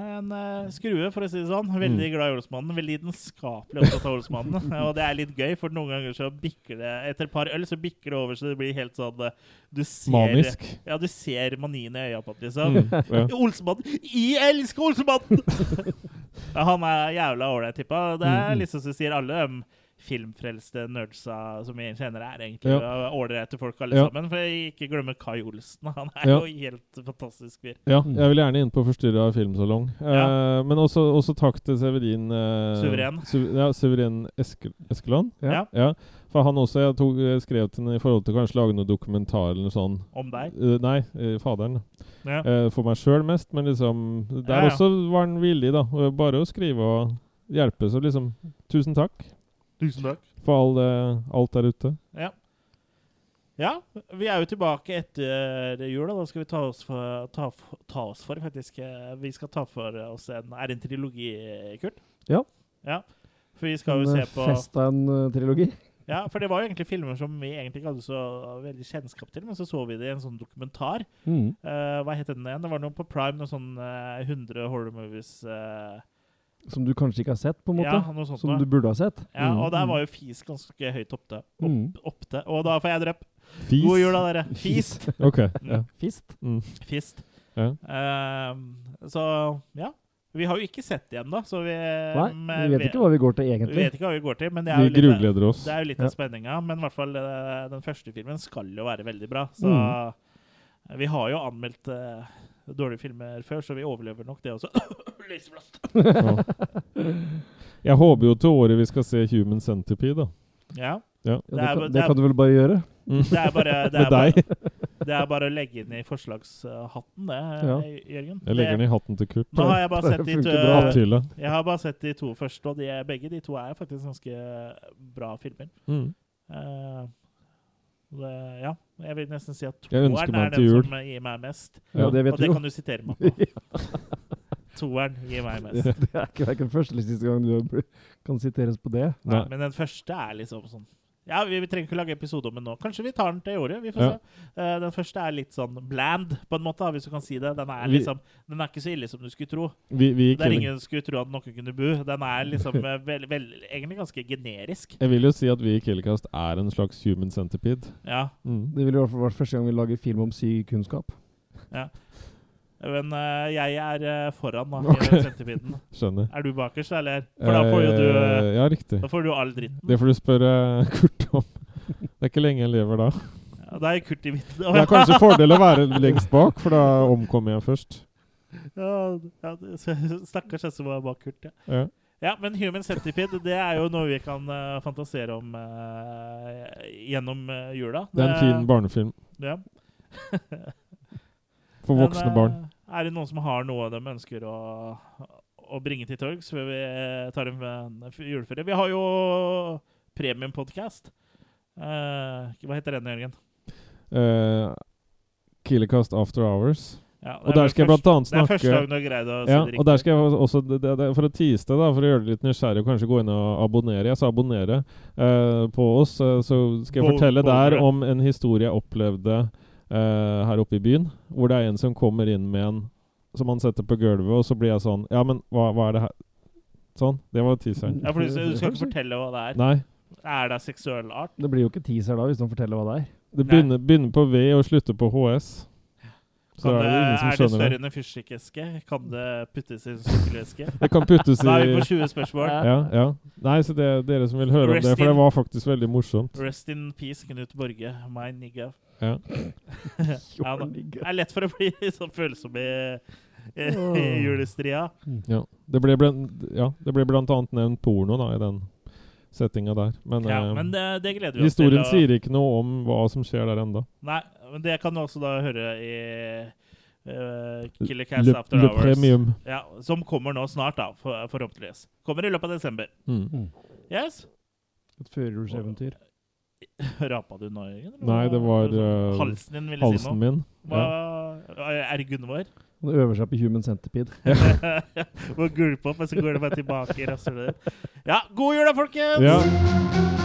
en eh, skrue, for å si det sånn. Veldig Mm. glad i Olsmannen. Veldig lidenskapelig opptatt av Olsmannen. og det er litt gøy, for noen ganger så bikker det Etter et par øl så bikker det over, så det blir helt sånn eh, Du ser Manisk. Ja, du ser manien i øya på det, liksom. Mm, ja. Olsmannen! Jeg elsker Olsmannen! ja, han er jævla ålreit, tippa. Det er liksom som sier, alle de filmfrelste nerdsa som vi kjenner, er egentlig Ja. ålreite folk alle Ja. sammen. For jeg ikke glemme Kai Olsen. Han er Ja. jo helt fantastisk fyr. Ja, jeg vil gjerne inn på Forstyrra filmsalong. Eh, men også, også takk til Severin eh, Suveren. Su ja, Severin Eske Eskeland. Ja. Ja, for han også Jeg tok, jeg skrev til henne i forhold til kanskje lage noe dokumentar eller noe sånt. Om deg. Uh, nei, eh, faderen. Ja. Uh, for meg sjøl mest, men liksom Der Ja, ja. også var han villig, da. Bare å skrive og hjelpe, så liksom Tusen takk Tusen takk. for all, uh, alt der ute. Ja. ja, vi er jo tilbake etter jul, jula. da skal vi ta oss for, ta, ta oss for faktisk eh, Vi skal ta for oss en Er det en trilogi, Kurt? Ja. Ja. For vi skal En jo se eh, på fest av en eh, trilogi. Ja, for det var jo egentlig filmer som vi egentlig ikke hadde så veldig kjennskap til, men så så vi det i en sånn dokumentar. Mm. Uh, hva het den igjen? Det var noe på Prime, noen sånn uh, 100 horror movies. eh, Som du kanskje ikke har sett, på en måte. Ja, noe sånt som da. du burde ha sett. Ja, Mm. og der var jo Fis ganske høyt oppte. Opp, Mm. oppte. Og da får jeg drøpp. Fis. God jul, da, dere. Fist. Ok. Ja. Fist. Mm. Fist. Ja. Ehm, så ja. Vi har jo ikke sett det ennå, så vi Nei, men vi vet ikke hva vi går til egentlig. Vi vet ikke hva vi går til, men det er Vi jo litt, grugleder oss. Det er jo litt Ja. av spenninga. Men i hvert fall eh, den første filmen skal jo være veldig bra. Så Mm. vi har jo anmeldt eh, dårlige filmer før, så vi overlever nok det også. Laserblast. Ja. Jeg håper jo til året vi skal se Human Centipede, da. Ja. Ja. Det det, er- kan, det er- kan du vel bare gjøre? Mm. Det er bare det er Med bare, det er bare å legge den i forslagshatten, det, Ja. Jørgen. Jeg legger den i hatten til Kurt. Nå har jeg bare sett de to, bra. Jeg har bare sett de to første, og de er, begge de to er faktisk ganske bra filmer. Mm. Uh, det, ja, jeg vil nesten si at toeren er den jul. som gir meg mest. Ja, det vet og det jo. kan du sitere meg på. Toeren gir meg mest. Det er ikke verken første eller siste gang du kan siteres på det. Nei, Nei. men den første er liksom sånn Ja, vi, vi trenger ikke lage episode om den nå. Kanskje vi tar den til i året. Vi får Ja. se. Uh, den første er litt sånn bland, på en måte, hvis du kan si det. Den er Vi- liksom Den er ikke så ille som du skulle tro. Vi, vi Det er ingen skulle tro at noen kunne bu. Den er liksom eh, vel, vel, egentlig ganske generisk. Jeg vil jo si at vi i Killecast er en slags human centipede. Ja. Mm. Det ville i hvert fall vært første gang vi lager film om sykunnskap. Men uh, jeg er eh, foran, da, okay. i sentipiden. Skjønner. Er du bakerst, eller? For da får jo du eh, Ja, riktig. Da får du all dritten. Det får du spørre Kurt om. Det er ikke lenge jeg lever da. Ja, da er Kurt i midten. Det er kanskje fordel å være lengst bak, for da omkommer jeg først. Ja, ja Stakkars jeg som var bak Kurt, ja. Ja. Ja, men Human Centipede det er jo noe vi kan uh, fantasere om gjennom jula. Det er en fin barnefilm. Ja. For voksne eh, barn. Er det noen som har noe de ønsker å, å bringe til torgs før vi tar en, en juleferie? Vi har jo premiumpodkast. Uh, hva heter den, Jørgen? Uh, Killercast After Hours. Ja, og er der skal jeg blant annet det er første gang du har greid å si ja, det og der skal jeg også, det, det, For å tease det, da, for å gjøre det litt nysgjerrig og kanskje gå inn og abonnere Jeg sa abonnere uh, på oss, Uh, så skal jeg fortelle der om en historie jeg opplevde eh, her oppe i byen. Hvor det er en som kommer inn med en som han setter på gulvet, og så blir jeg sånn Ja, men hva, hva er det her Sånn. Det var teaseren. Ja, for du, du skal ikke fortelle hva det er? Nei. Er det seksuell art? Det blir jo ikke teaser da, hvis de forteller hva det er. Det begynner, begynner på V og slutter på HS. Så Kan er det, det ingen som er det større enn en fyrstikkeske? Kan det puttes i en sykkelveske? Det kan puttes i Da er vi på 20 spørsmål. Ja, ja. Nei, så det er dere som vil høre om det, for det var faktisk veldig morsomt. Rest in peace, Knut Borge. My nigga. Ja. ja, det er lett for å bli så følsom i, i, i julestria. Ja. Det ble, blant, ja, det ble blant annet nevnt porno da, i den settinga der. Men, Ja, eh, men det, det gleder vi oss historien til. Historien sier ikke noe om hva som skjer der enda. Nei, men det kan du også da høre i uh, Killer Cast Le- After Le Hours. Premium. Ja, som kommer nå snart, da, for, forhåpentligvis. Kommer i løpet av desember. Mm. Yes? Et førjulseventyr. Rapa du nå, Jørgen? Nei, det var eh, Halsen din ville si halsen noe. min. Hva, Er det Gunvor? Han øver seg på Human Centipede. Må gulpe opp, men så går det bare tilbake i rasshølet ditt. Ja, god jul da, folkens! Ja.